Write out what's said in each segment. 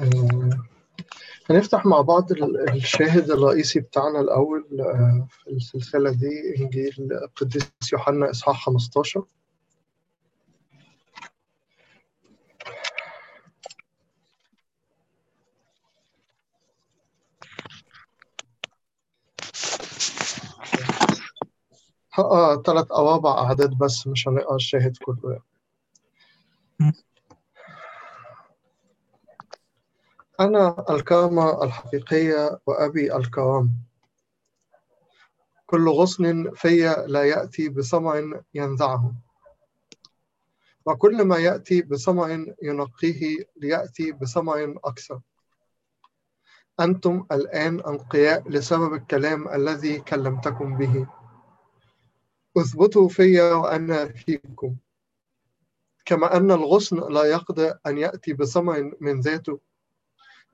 آه، هنفتح مع بعض ال- الشاهد الرئيسي بتاعنا الأول آه، في السلسلة دي إنجيل القديس يوحنا إصحاح 15 آه ثلاث أو أربع أعداد بس مش هنقرأ الشاهد كله يعني. أنا الكرامة الحقيقية وأبي الكرامة كل غصن في لا يأتي بثمر ينزعه. وكل ما يأتي بثمر ينقيه ليأتي بثمر أكثر. أنتم الآن أنقياء لسبب الكلام الذي كلمتكم به. أثبتوا في وأنا فيكم. كما أن الغصن لا يقدر أن يأتي بثمر من ذاته.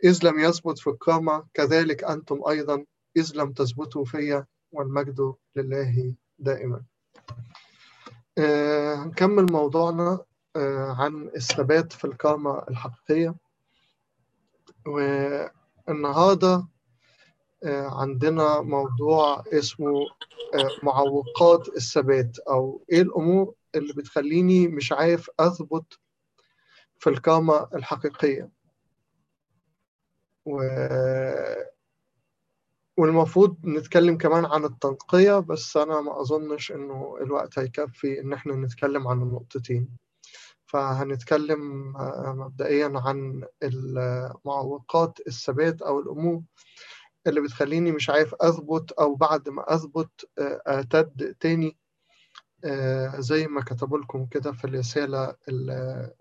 إذ لم يثبت في الكرامة كذلك أنتم أيضا إذ لم تثبتوا في والمجد لله دائما. آه، نكمل موضوعنا آه، عن الثبات في الكرامة الحقيقية. والنهاردة آه، عندنا موضوع اسمه آه، معوقات الثبات أو إيه الأمور اللي بتخليني مش عارف أثبت في الكرامة الحقيقية. و... والمفروض نتكلم كمان عن التنقية بس أنا ما أظنش إنه الوقت هيكفي إن إحنا نتكلم عن النقطتين. فهنتكلم آه، مبدئيا عن المعوقات الثبات أو الأمور اللي بتخليني مش عارف أثبت أو بعد ما أثبت آه، أعتد تاني آه، زي ما كتبوا لكم كده في الرسالة اللي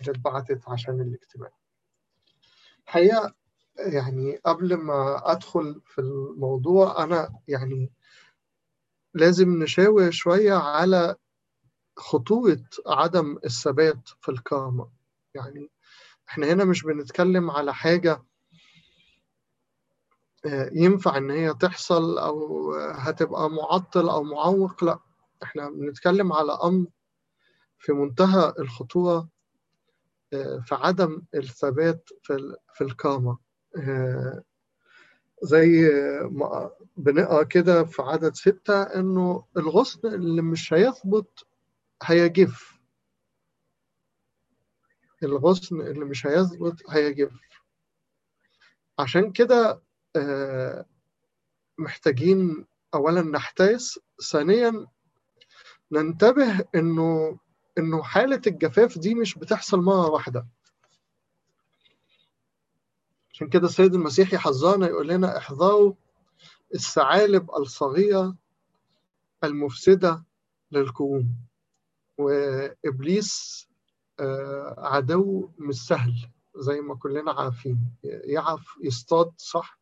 اللي اتبعتت عشان الاجتماع الحقيقة يعني قبل ما أدخل في الموضوع أنا يعني لازم نشاور شوية على خطورة عدم الثبات في الكرامة. يعني إحنا هنا مش بنتكلم على حاجة آه، ينفع إن هي تحصل أو هتبقى معطل أو معوق لأ. إحنا بنتكلم على أمر في منتهى الخطورة آه، في عدم الثبات في ال- في الكرامة. آه، زي ما بنقرأ كده في عدد ستة إنه الغصن اللي مش هيثبت هيجف. الغصن اللي مش هيثبت هيجف. عشان كده آه، محتاجين اولا نحتاس ثانيا ننتبه إنه إنه حالة الجفاف دي مش بتحصل مرة واحدة. عشان كده السيد المسيح يحذرنا يقول لنا احذروا الثعالب الصغيرة المفسدة للكروم وإبليس آه، عدو مش سهل زي ما كلنا عارفين. يعرف يصطاد صح؟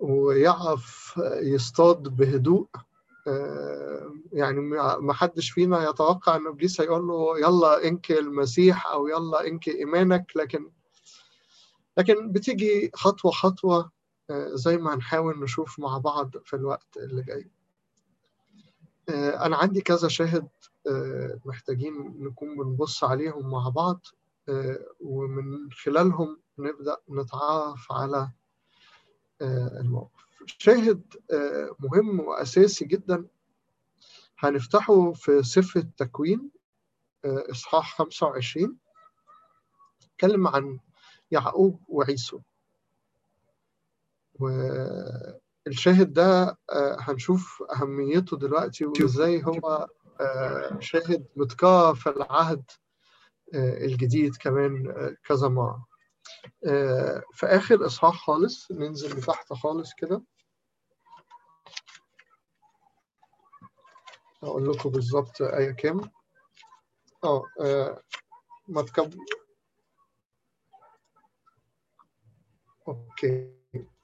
ويعرف يصطاد بهدوء آه، يعني ما حدش فينا يتوقع إن إبليس هيقول له يلا انكي المسيح أو يلا انكي إيمانك لكن لكن بتيجي خطوة خطوة آه، زي ما هنحاول نشوف مع بعض في الوقت اللي جاي. آه، أنا عندي كذا شاهد آه، محتاجين نكون بنبص عليهم مع بعض ومن خلالهم نبدأ نتعرف على الموقف. شاهد مهم وأساسي جدا هنفتحه في سفر التكوين إصحاح 25 اتكلم عن يعقوب وعيسو. والشاهد ده آه، هنشوف أهميته دلوقتي وإزاي هو آه، شاهد متكرر في العهد آه، الجديد كمان كذا مرة. في آخر إصحاح خالص ننزل لتحت خالص كده. أقول لكم بالظبط آية كام. آه، ما تكب أوكي.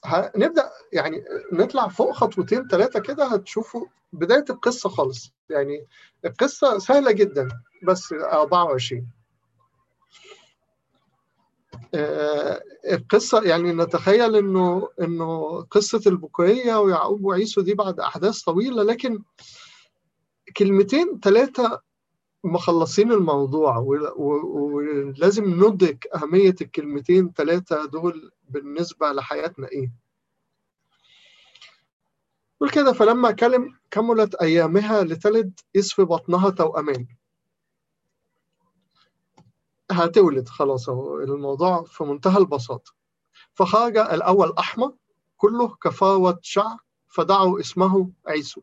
هنبدأ يعني نطلع فوق خطوتين ثلاثة كده هتشوفوا بداية القصة خالص. يعني القصة سهلة جدا بس 24 آه، القصة يعني نتخيل إنه إنه قصة البكورية ويعقوب وعيسو دي بعد أحداث طويلة لكن كلمتين ثلاثة مخلصين الموضوع ولازم ندرك أهمية الكلمتين ثلاثة دول بالنسبة لحياتنا إيه. يقول كده فلما كلم كملت أيامها لتلد إذ في بطنها توأمان. هتولد خلاص أهو الموضوع في منتهى البساطة. فخرج الأول أحمر كله كفاوة شعر فدعوا اسمه عيسو.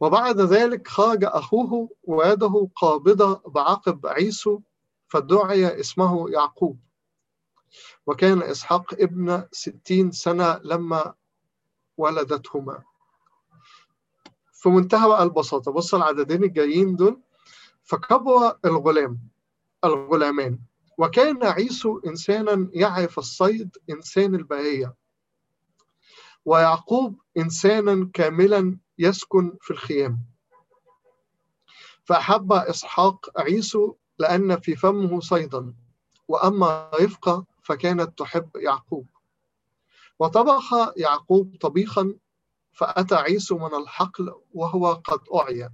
وبعد ذلك خرج أخوه ويده قابضة بعقب عيسو فدعي اسمه يعقوب. وكان إسحاق ابن ستين سنة لما ولدتهما. في منتهى البساطة بص العددين الجايين دول. فكبر الغلام الغلامان. وكان عيسو إنسانا يعرف الصيد إنسان البهية. ويعقوب إنسانا كاملا يسكن في الخيام. فأحب إسحاق عيسو لأن في فمه صيدا وأما رفقة فكانت تحب يعقوب. وطبخ يعقوب طبيخا فأتى عيسو من الحقل وهو قد أعيا.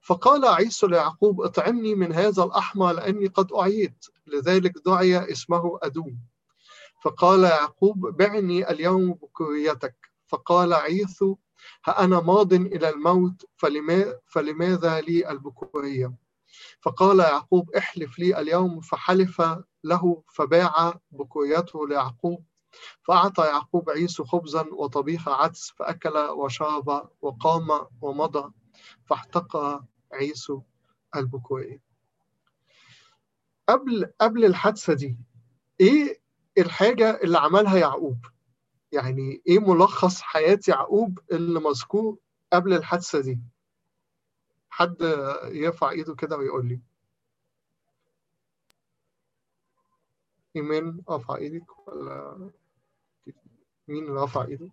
فقال عيسو ليعقوب اطعمني من هذا الأحمى لأني قد أعيت لذلك دعي اسمه أدوم. فقال يعقوب بعني اليوم بكريتك. فقال عيسو ها أنا ماض إلى الموت فلما فلماذا لي البكورية فقال يعقوب احلف لي اليوم فحلف له فباع بكوريته ليعقوب فأعطى يعقوب عيسو خبزا وطبيخ عدس فأكل وشرب وقام ومضى فاحتقى عيسو البكورية قبل قبل الحادثة دي إيه الحاجة اللي عملها يعقوب؟ يعني إيه ملخص حياة يعقوب اللي مذكور قبل الحادثة دي؟ حد يرفع إيده كده ويقول لي. ايمان ارفع إيدك ولا مين رفع إيده؟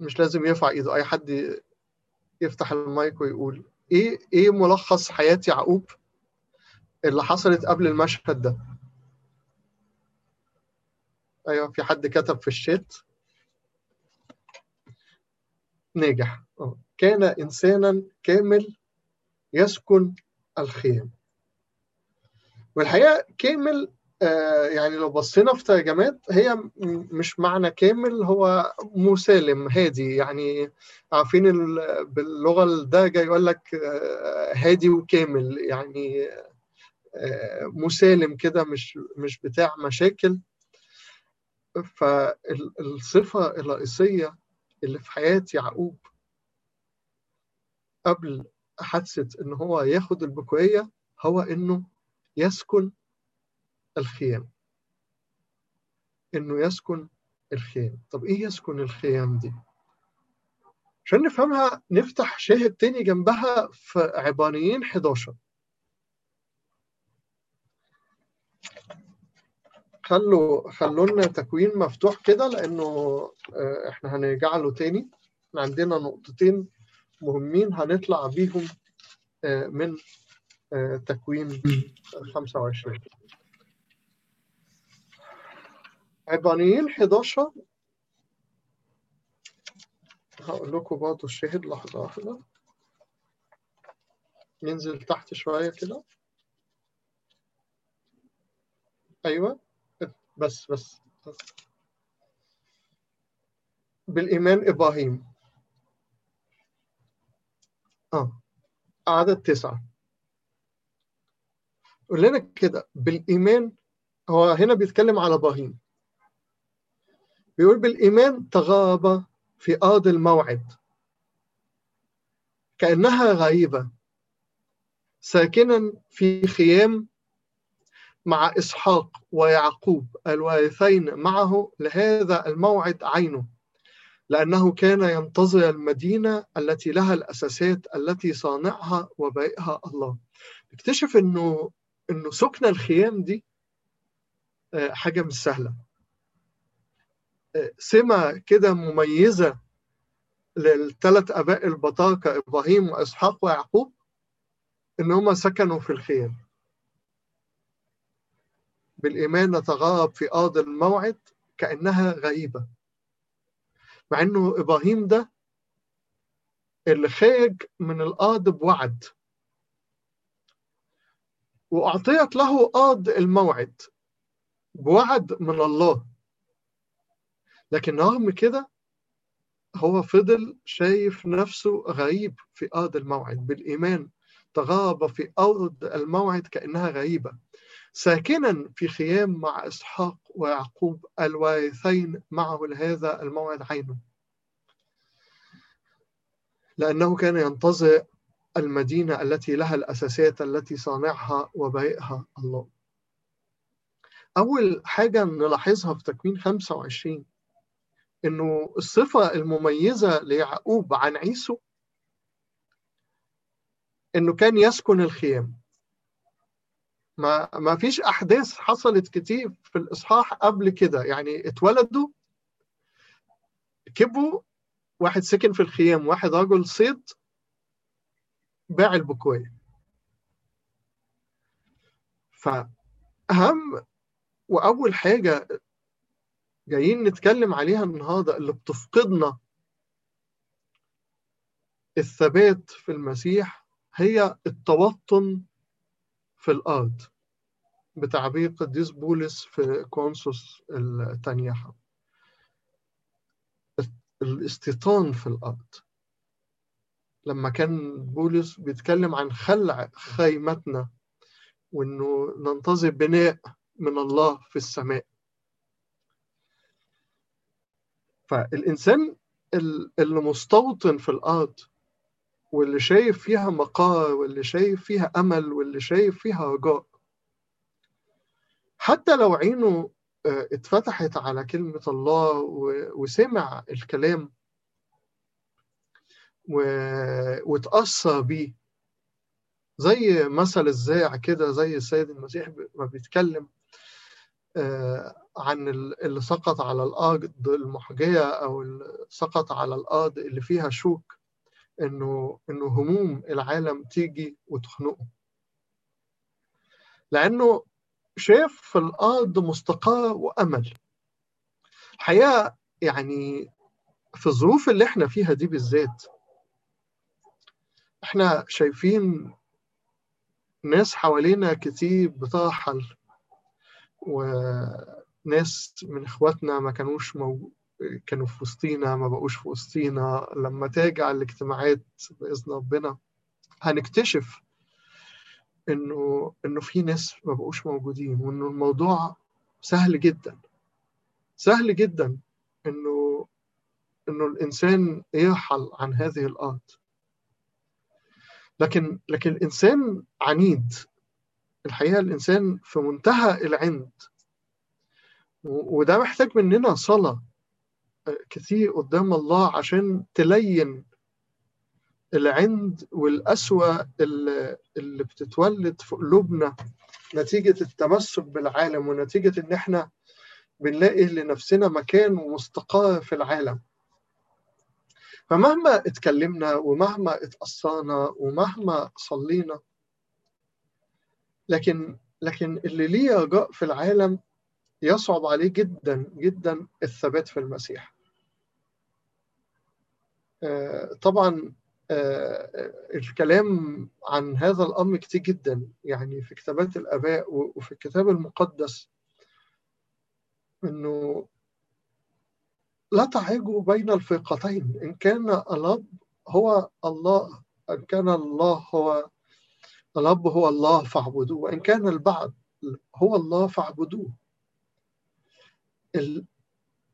مش لازم يرفع إيده أي حد يفتح المايك ويقول. إيه إيه ملخص حياة يعقوب؟ اللي حصلت قبل المشهد ده. أيوه في حد كتب في الشات. ناجح. أوه. كان إنسانا كامل يسكن الخيام. والحقيقة كامل آه يعني لو بصينا في ترجمات هي مش معنى كامل هو مسالم هادي. يعني عارفين باللغة الدارجة يقول لك آه هادي وكامل. يعني مسالم كده مش مش بتاع مشاكل. فالصفة الرئيسية اللي في حياة يعقوب قبل حادثة إن هو ياخد البكوية هو إنه يسكن الخيام. إنه يسكن الخيام. طب إيه يسكن الخيام دي؟ عشان نفهمها نفتح شاهد تاني جنبها في عبرانيين 11 خلوا خلوا لنا تكوين مفتوح كده لأنه إحنا هنرجع له تاني. إحنا عندنا نقطتين مهمين هنطلع بيهم من تكوين 25 عبرانيين 11 هقول لكم برضه الشاهد لحظة واحدة. ننزل تحت شوية كده. أيوه. بس بس, بس. بالإيمان إبراهيم. آه. عدد تسعة. قول لنا كده بالإيمان هو هنا بيتكلم على إبراهيم. بيقول بالإيمان تغاب في أرض الموعد. كأنها غريبة. ساكنا في خيام مع إسحاق ويعقوب الوارثين معه لهذا الموعد عينه لأنه كان ينتظر المدينة التي لها الأساسات التي صانعها وبائها الله. اكتشف أنه أنه سكن الخيام دي حاجة مش سهلة. سمة كده مميزة للثلاث آباء البطاركة إبراهيم وإسحاق ويعقوب إن هم سكنوا في الخيام. بالإيمان نتغرب في أرض الموعد كأنها غريبة. مع إنه إبراهيم ده اللي خارج من الأرض بوعد. وأعطيت له أرض الموعد بوعد من الله. لكن رغم كده هو فضل شايف نفسه غريب في أرض الموعد. بالإيمان تغاب في أرض الموعد كأنها غريبة. ساكنا في خيام مع إسحاق ويعقوب الوارثين معه لهذا الموعد عينه. لأنه كان ينتظر المدينة التي لها الأساسات التي صانعها وبارئها الله. أول حاجة نلاحظها في تكوين 25 إنه الصفة المميزة ليعقوب عن عيسو إنه كان يسكن الخيام. ما ما فيش أحداث حصلت كتير في الإصحاح قبل كده. يعني اتولدوا كبوا واحد سكن في الخيام واحد رجل صيد باع البكوية. فأهم وأول حاجة جايين نتكلم عليها النهارده اللي بتفقدنا الثبات في المسيح هي التوطن في الأرض بتعبير قديس بولس في كونسوس الثانية الاستيطان في الأرض. لما كان بولس بيتكلم عن خلع خيمتنا وإنه ننتظر بناء من الله في السماء. فالإنسان اللي مستوطن في الأرض واللي شايف فيها مقار واللي شايف فيها أمل واللي شايف فيها رجاء. حتى لو عينه اتفتحت على كلمة الله وسمع الكلام واتأثر بيه. زي مثل الزاع كده زي السيد المسيح ما بيتكلم عن اللي سقط على الأرض المحجية أو اللي سقط على الأرض اللي فيها شوك. إنه إنه هموم العالم تيجي وتخنقه لأنه شاف في الأرض مستقر وأمل الحقيقة يعني في الظروف اللي إحنا فيها دي بالذات إحنا شايفين ناس حوالينا كتير بترحل وناس من إخواتنا ما كانوش. كانوا في وسطينا ما بقوش في وسطينا. لما ترجع الاجتماعات بإذن ربنا هنكتشف إنه إنه في ناس ما بقوش موجودين وإنه الموضوع سهل جدا. سهل جدا إنه إنه الإنسان يرحل عن هذه الأرض. لكن لكن الإنسان عنيد. الحقيقة الإنسان في منتهى العند. وده محتاج مننا صلاة. كتير قدام الله عشان تلين العند والقسوة اللي, اللي بتتولد في قلوبنا نتيجة التمسك بالعالم ونتيجة إن إحنا بنلاقي لنفسنا مكان ومستقر في العالم. فمهما اتكلمنا ومهما اتأثرنا ومهما صلينا لكن لكن اللي ليه رجاء في العالم يصعب عليه جدا جدا الثبات في المسيح. طبعا الكلام عن هذا الأمر كتير جدا يعني في كتابات الآباء وفي الكتاب المقدس إنه لا تعيجوا بين الفرقتين إن كان الأب هو الله إن كان الله هو الأب هو الله فاعبدوه وإن كان البعض هو الله فاعبدوه.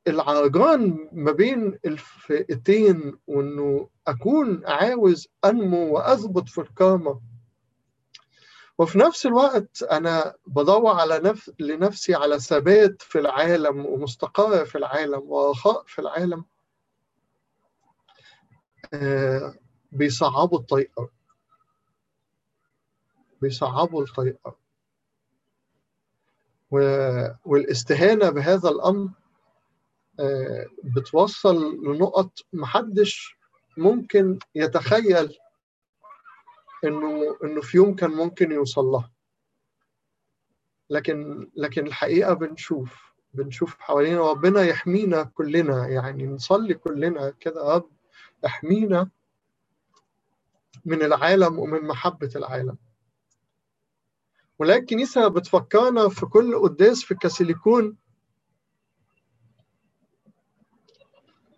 العرجان ما بين الفئتين وإنه أكون عاوز أنمو واثبت في الكرامه وفي نفس الوقت أنا بدور على نف... لنفسي على ثبات في العالم ومستقر في العالم ورخاء في العالم آه بيصعبوا الطريقة بيصعبوا الطريقة. والاستهانة بهذا الأمر بتوصل لنقط محدش ممكن يتخيل إنه إنه في يوم كان ممكن يوصل لها. لكن لكن الحقيقة بنشوف بنشوف حوالينا ربنا يحمينا كلنا يعني نصلي كلنا كده رب احمينا من العالم ومن محبة العالم. ولكن الكنيسة بتفكرنا في كل قداس في كاسيليكون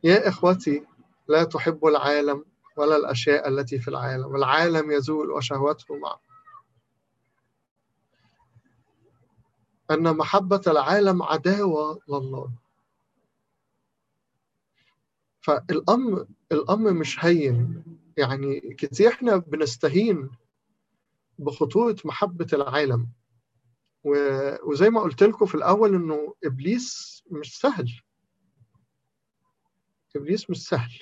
يا إخوتي لا تحبوا العالم ولا الأشياء التي في العالم. العالم يزول وشهوته معه. أن محبة العالم عداوة لله. فالأمر الأمر مش هين. يعني كتير إحنا بنستهين بخطورة محبة العالم. وزي ما قلت لكم في الأول إنه إبليس مش سهل. إبليس مش سهل.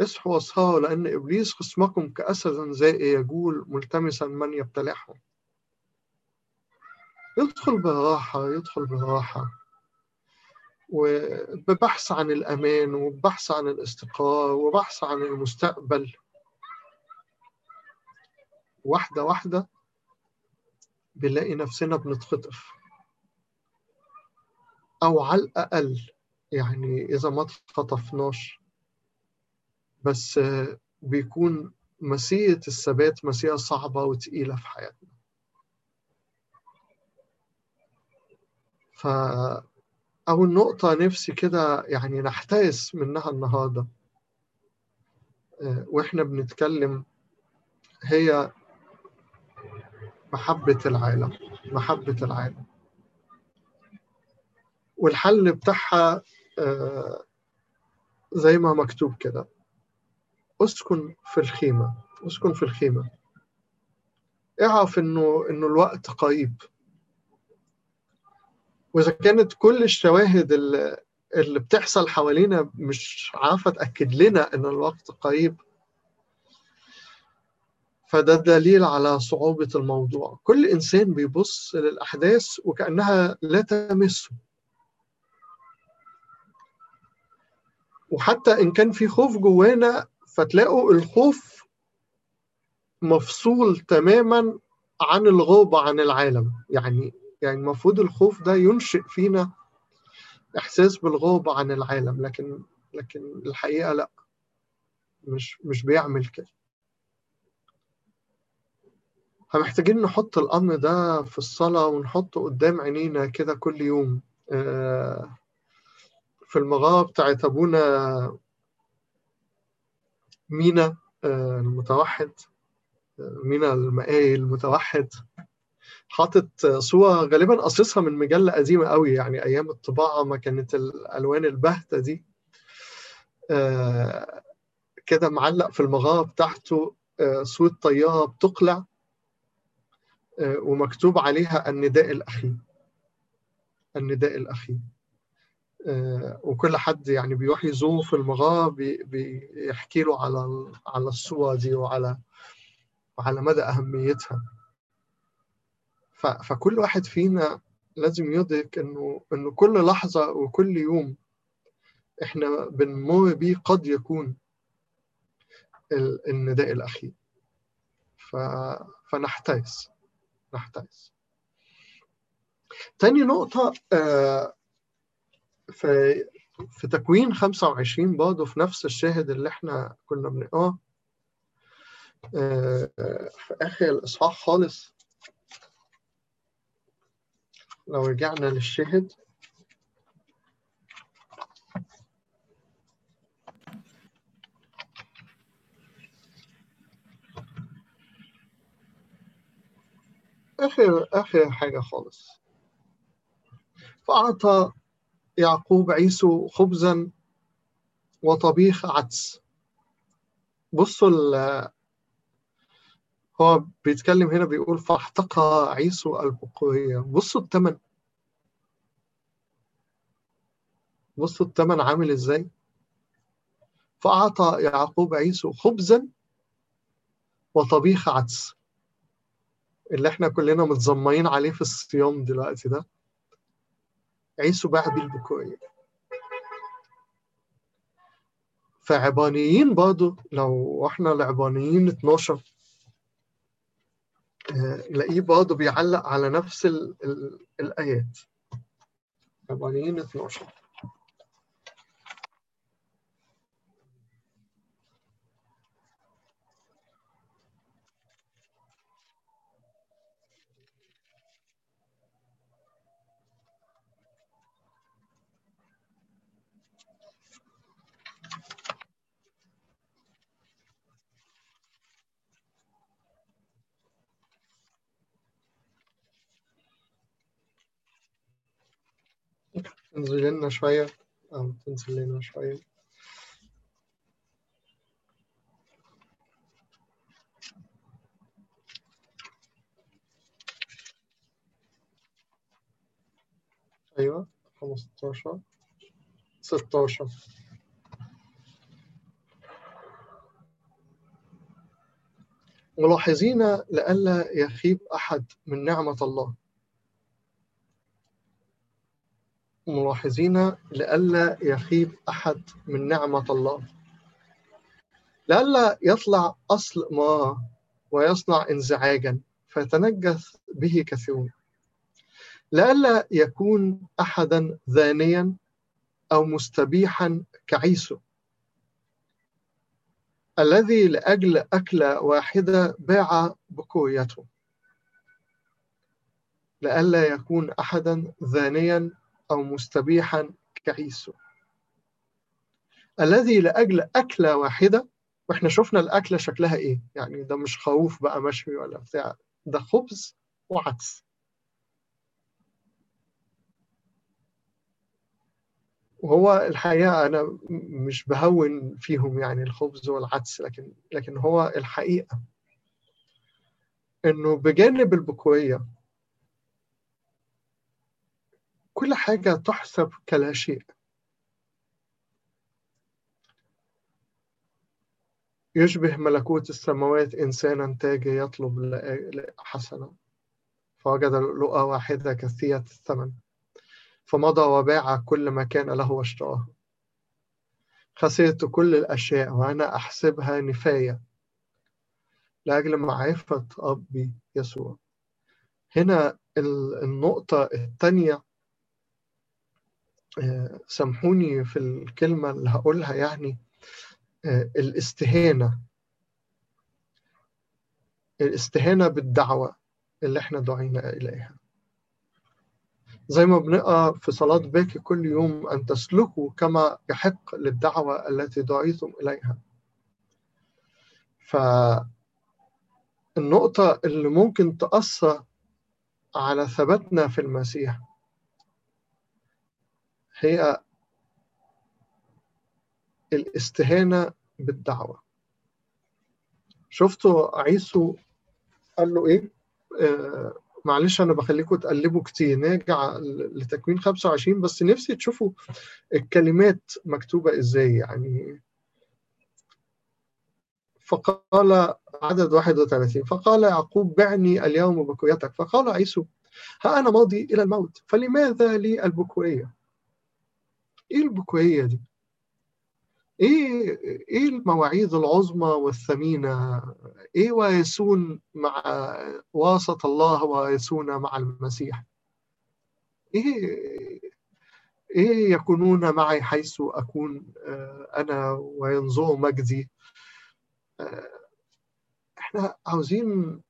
اصحوا واصحوا لأن إبليس خصمكم كأسد زائي يجول ملتمسا من يبتلعه يدخل براحة يدخل براحة. وببحث عن الأمان وبحث عن الاستقرار وبحث عن المستقبل. واحدة واحدة بنلاقي نفسنا بنتخطف. أو على الأقل يعني إذا ما اتخطفناش بس بيكون مسيرة الثبات مسيرة صعبة وتقيلة في حياتنا. ف أول نقطة نفسي كده يعني نحتاس منها النهاردة. وإحنا بنتكلم هي محبة العالم محبة العالم. والحل بتاعها زي ما مكتوب كده. اسكن في الخيمة اسكن في الخيمة. اعرف إنه إنه الوقت قريب. وإذا كانت كل الشواهد اللي, اللي بتحصل حوالينا مش عارفة تأكد لنا إن الوقت قريب. فده دليل على صعوبة الموضوع. كل إنسان بيبص للأحداث وكأنها لا تمسه وحتى إن كان في خوف جوانا فتلاقوا الخوف مفصول تماما عن الغوبة عن العالم. يعني يعني المفروض الخوف ده ينشئ فينا إحساس بالغوبة عن العالم لكن لكن الحقيقة لأ. مش مش بيعمل كده. فمحتاجين نحط الأمر ده في الصلاة ونحطه قدام عينينا كده كل يوم. في المغارة بتاعت أبونا مينا المتوحد مينا المقاي المتوحد. حاطط صورة غالبا قصصها من مجلة قديمة قوي يعني أيام الطباعة ما كانت الألوان البهتة دي. كده معلق في المغارة بتاعته صورة طيارة بتقلع ومكتوب عليها النداء الأخير. النداء الأخير. وكل حد يعني بيروح يزوره في المغارة بيحكي له على على الصورة دي وعلى وعلى مدى أهميتها. فكل واحد فينا لازم يدرك إنه إنه كل لحظة وكل يوم إحنا بنمر بيه قد يكون النداء الأخير. ف... فنحتاس نحتاس تاني نقطة في في تكوين 25 برضه في نفس الشاهد اللي إحنا كنا بنقراه في آخر الإصحاح خالص. لو رجعنا للشاهد. آخر آخر حاجة خالص. فأعطى يعقوب عيسو خبزا وطبيخ عدس. بصوا هو بيتكلم هنا بيقول فاحتقى عيسو البقورية بصوا الثمن بصوا الثمن عامل إزاي. فأعطى يعقوب عيسو خبزا وطبيخ عدس. اللي إحنا كلنا متزمين عليه في الصيام دلوقتي ده. عيسو باع بيه البكورية فعبانيين برضه لو إحنا العبانيين 12 نلاقيه برضه بيعلق على نفس ال ال الآيات. عبرانيين 12 تنزل لنا شوية. أو تنزل لنا شوية. أيوة خمستاشر. ستاشر. ملاحظين لئلا يخيب أحد من نعمة الله. ملاحظين لئلا يخيب أحد من نعمة الله. لئلا يطلع أصل ما ويصنع انزعاجا فيتنجس به كثيرون. لئلا يكون أحدا ذانيا أو مستبيحا كعيسو. الذي لأجل أكلة واحدة باع بكويته لئلا يكون أحدا ذانيا أو مستبيحا كعيسو. الذي لأجل أكلة واحدة وإحنا شفنا الأكلة شكلها إيه؟ يعني ده مش خروف بقى مشوي ولا بتاع ده خبز وعدس. وهو الحقيقة أنا مش بهون فيهم يعني الخبز والعدس لكن لكن هو الحقيقة إنه بجانب البكوية كل حاجة تحسب كلا شيء يشبه ملكوت السماوات إنسانا تاجي يطلب حسنة فوجد لؤلؤة واحدة كثيرة الثمن. فمضى وباع كل ما كان له واشتراه. خسرت كل الأشياء وأنا أحسبها نفاية. لأجل معرفة أبي يسوع. هنا النقطة الثانية سامحوني في الكلمة اللي هقولها يعني. الاستهانة. الاستهانة بالدعوة اللي إحنا دعينا إليها. زي ما بنقرأ في صلاة باكي كل يوم أن تسلكوا كما يحق للدعوة التي دعيتم إليها. فالنقطة اللي ممكن تأثر على ثباتنا في المسيح هي الاستهانة بالدعوة. شفتوا عيسو قال له إيه؟ آه معلش أنا بخليكم تقلبوا كتير. نرجع لتكوين 25 بس نفسي تشوفوا الكلمات مكتوبة إزاي. يعني فقال عدد 31 فقال يعقوب بعني اليوم بكويتك. فقال عيسو ها أنا ماضي إلى الموت فلماذا لي البكوية إيه البكوية دي؟ إيه إيه المواعيد العظمى والثمينة؟ إيه ويسون مع واسط الله ويسون مع المسيح؟ إيه إيه يكونون معي حيث أكون أنا وينظر مجدي؟ إحنا عاوزين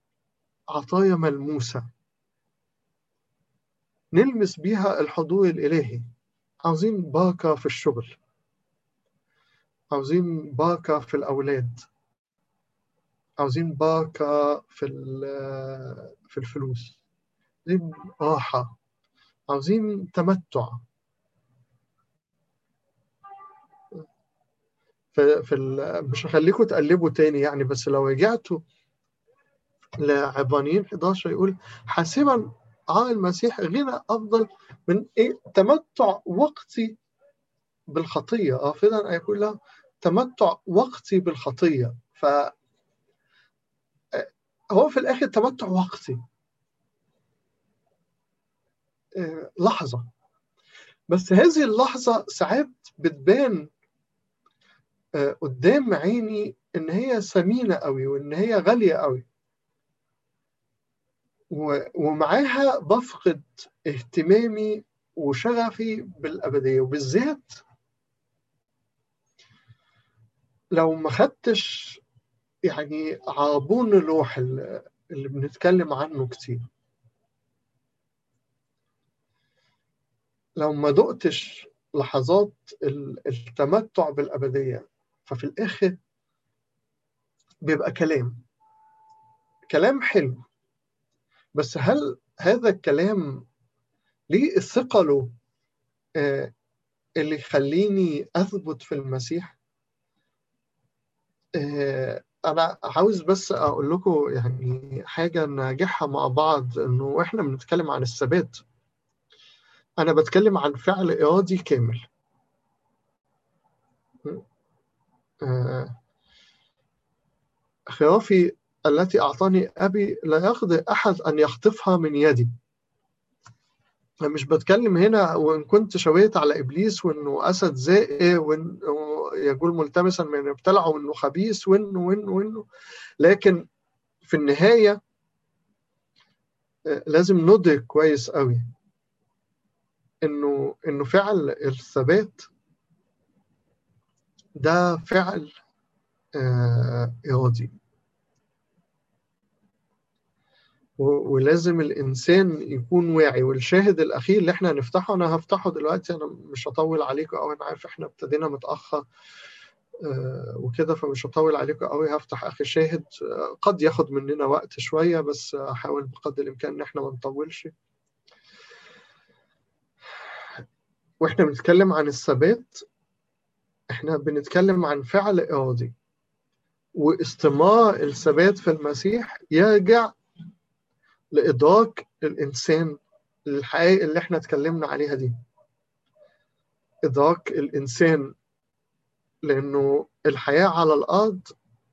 عطايا ملموسة نلمس بيها الحضور الإلهي عاوزين باقة في الشغل. عاوزين باقة في الأولاد. عاوزين باقة في في الفلوس. عاوزين راحة. عاوزين تمتع. في, في مش هخليكم تقلبوا تاني يعني بس لو رجعتوا لعبرانيين 11 يقول حاسبا عن المسيح غنى أفضل من إيه؟ تمتع وقتي بالخطية. آه فعلا يقول له تمتع وقتي بالخطية. ف هو في الآخر تمتع وقتي. آه لحظة. بس هذه اللحظة ساعات بتبان آه قدام عيني إن هي ثمينه قوي وإن هي غالية قوي ومعاها بفقد اهتمامي وشغفي بالأبدية وبالذات لو ما خدتش يعني عربون لوح اللي بنتكلم عنه كتير. لو ما دقتش لحظات التمتع بالأبدية ففي الآخر بيبقى كلام. كلام حلو. بس هل هذا الكلام ليه ثقله آه اللي يخليني أثبت في المسيح؟ آه أنا عاوز بس أقول لكم يعني حاجة نراجعها مع بعض إنه إحنا بنتكلم عن الثبات. أنا بتكلم عن فعل إرادي كامل. آه خرافي التي أعطاني أبي لا يقدر أحد أن يخطفها من يدي. أنا مش بتكلم هنا وإن كنت شويت على إبليس وإنه أسد زائر وإنه يقول ملتمسا من ابتلعه وإنه خبيث وإنه وإنه وإنه لكن في النهاية لازم ندرك كويس قوي إنه إنه فعل الثبات ده فعل إرادي. ولازم الإنسان يكون واعي. والشاهد الأخير اللي إحنا هنفتحه أنا هفتحه دلوقتي أنا مش هطول عليكم قوي أنا عارف إحنا ابتدينا متأخر آه وكده فمش هطول عليكم قوي هفتح آخر شاهد آه قد ياخد مننا وقت شوية بس هحاول بقدر الإمكان إن إحنا ما نطولش. وإحنا بنتكلم عن الثبات إحنا بنتكلم عن فعل إرادي. واستمرار الثبات في المسيح يرجع لإدراك الإنسان الحقائق اللي إحنا اتكلمنا عليها دي. إدراك الإنسان لأنه الحياة على الأرض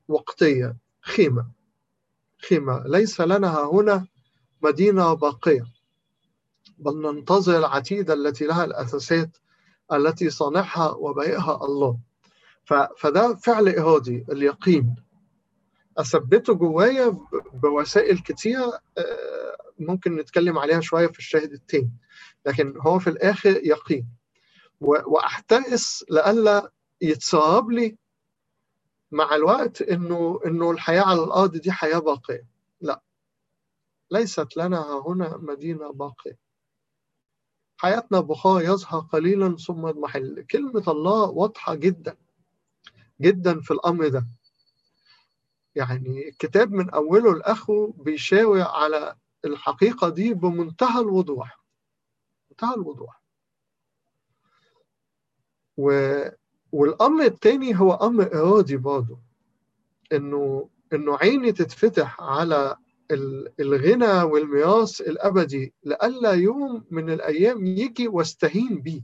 وقتية خيمة. خيمة. ليس لنا هنا مدينة باقية. بل ننتظر العتيدة التي لها الأساسات التي صانعها وبائها الله. فده فعل إرادي اليقين. أثبته جوايا بوسائل كتيرة ممكن نتكلم عليها شوية في الشاهد التاني. لكن هو في الآخر يقين. وأحترس لئلا يتسرب لي مع الوقت إنه إنه الحياة على الأرض دي حياة باقية. لا. ليست لنا هنا مدينة باقية. حياتنا بخار يظهر قليلا ثم يضمحل كلمة الله واضحة جدا جدا في الأمر ده. يعني الكتاب من أوله لآخره بيشاور على الحقيقة دي بمنتهى الوضوح منتهى الوضوح و... والأمر التاني هو أمر إرادي برضه إنه إنه عيني تتفتح على الغنى والميراث الأبدي لألا يوم من الأيام يجي واستهين بيه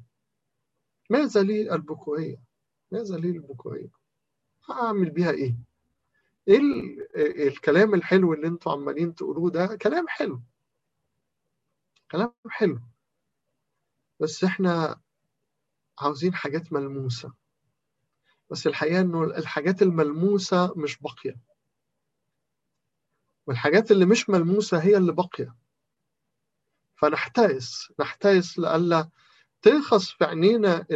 ماذا لي البكورية؟ ماذا لي البكورية؟ هعمل بيها إيه؟ إيه الكلام الحلو اللي أنتوا عمالين تقولوه ده؟ كلام حلو. كلام حلو. بس إحنا عاوزين حاجات ملموسة. بس الحقيقة إنه الحاجات الملموسة مش باقية. والحاجات اللي مش ملموسة هي اللي باقية. فنحترس نحترس لألا ترخص في عينينا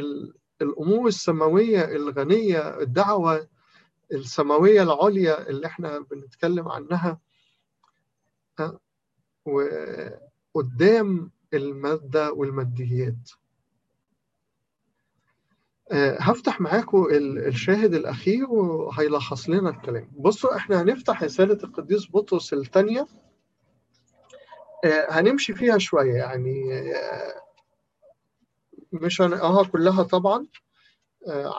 الأمور السماوية الغنية الدعوة السماوية العليا اللي إحنا بنتكلم عنها وقدام المادة والماديات. هفتح معاكم الشاهد الأخير وهيلخص لنا الكلام. بصوا إحنا هنفتح رسالة القديس بطرس الثانية. هنمشي فيها شوية يعني مش هنقراها كلها طبعا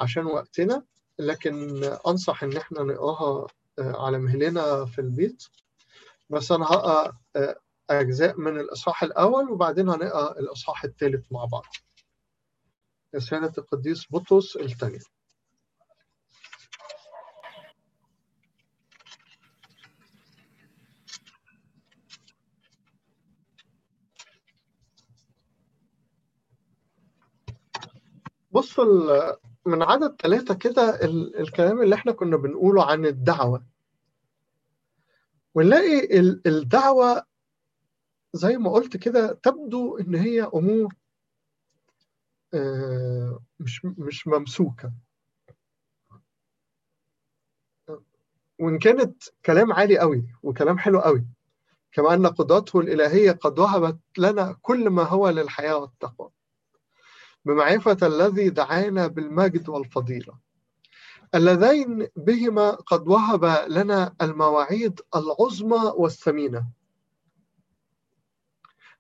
عشان وقتنا. لكن أنصح إن إحنا نقراها على مهلنا في البيت. بس أنا هقرأ أجزاء من الإصحاح الأول وبعدين هنقرأ الإصحاح الثالث مع بعض. رساله القديس بطرس الثانية. بصوا من عدد ثلاثة كده الكلام اللي إحنا كنا بنقوله عن الدعوة. ونلاقي الدعوة زي ما قلت كده تبدو إن هي أمور مش مش ممسوكة. وإن كانت كلام عالي قوي وكلام حلو قوي كما أن قدرته الإلهية قد وهبت لنا كل ما هو للحياة والتقوى. بمعرفة الذي دعانا بالمجد والفضيلة. اللذين بهما قد وهب لنا المواعيد العظمى والثمينة.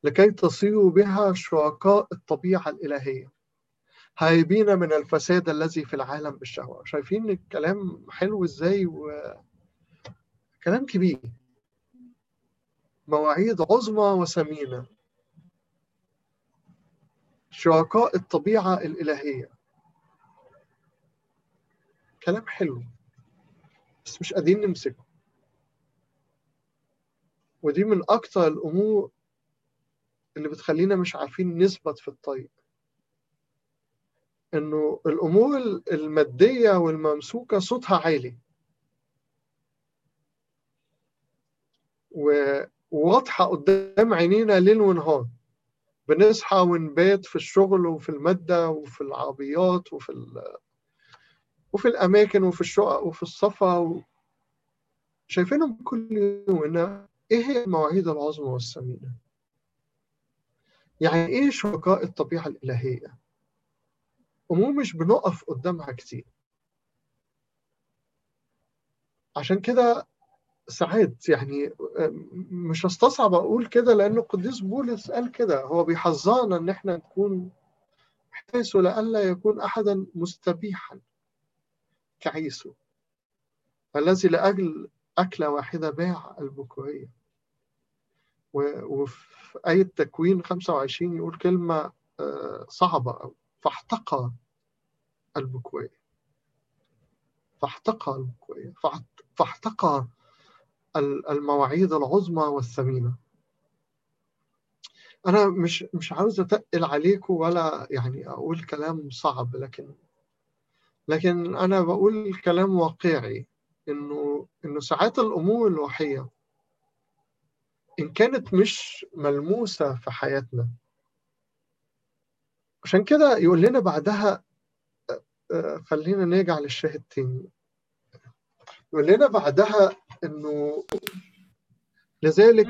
لكي تصيروا بها شركاء الطبيعة الإلهية. هايبين من الفساد الذي في العالم بالشهوة. شايفين الكلام حلو إزاي و... كلام كبير. مواعيد عظمى وثمينة. شركاء الطبيعة الإلهية. كلام حلو بس مش قادرين نمسكه. ودي من أكثر الأمور اللي بتخلينا مش عارفين نثبت في الطريق. إنه الأمور المادية والممسوكة صوتها عالي. وواضحة قدام عينينا ليل ونهار. بنصحى ونبات في الشغل وفي المادة وفي العربيات وفي ال... وفي الأماكن وفي الشقق وفي الصفا و... شايفينهم كل يوم إن إيه هي المواعيد العظمى والثمينة؟ يعني إيه شركاء الطبيعة الإلهية؟ أمور مش بنقف قدامها كتير عشان كده ساعات يعني مش هستصعب أقول كده لأنه القديس بولس قال كده هو بيحذرنا إن إحنا نكون حيث لئلا يكون أحدا مستبيحا كعيسو الذي لأجل أكلة واحدة باع البكورية. وفي آية تكوين 25 يقول كلمة صعبة أوي. فاحتقى البكوية فاحتقى البكوية فاحتقى المواعيد العظمى والثمينة أنا مش مش عاوز أتقل عليكم ولا يعني أقول كلام صعب لكن لكن أنا بقول كلام واقعي إنه إنه ساعات الأمور الوحية إن كانت مش ملموسة في حياتنا. عشان كده يقول لنا بعدها خلينا نرجع للشاهد تاني. يقول لنا بعدها إنه لذلك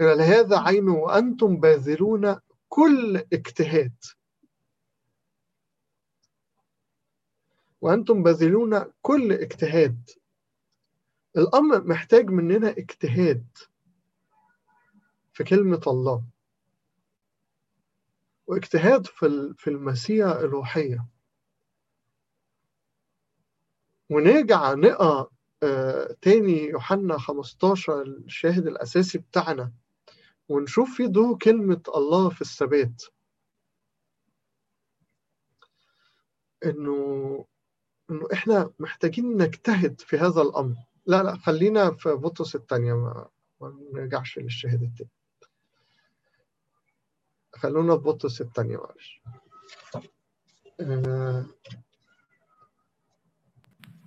لهذا عين وأنتم باذلون كل اجتهاد. وأنتم باذلون كل اجتهاد. الأمر محتاج مننا اجتهاد في كلمة الله. واجتهاد في في المسيره الروحية. ونرجع نقرأ تاني يوحنا 15 الشاهد الأساسي بتاعنا ونشوف في دور كلمة الله في الثبات. إنه إنه إحنا محتاجين نجتهد في هذا الأمر. لا لا خلينا في بطرس الثانية ما, ما نرجعش للشاهد التاني. خلونا في بطرس الثانية معلش. آه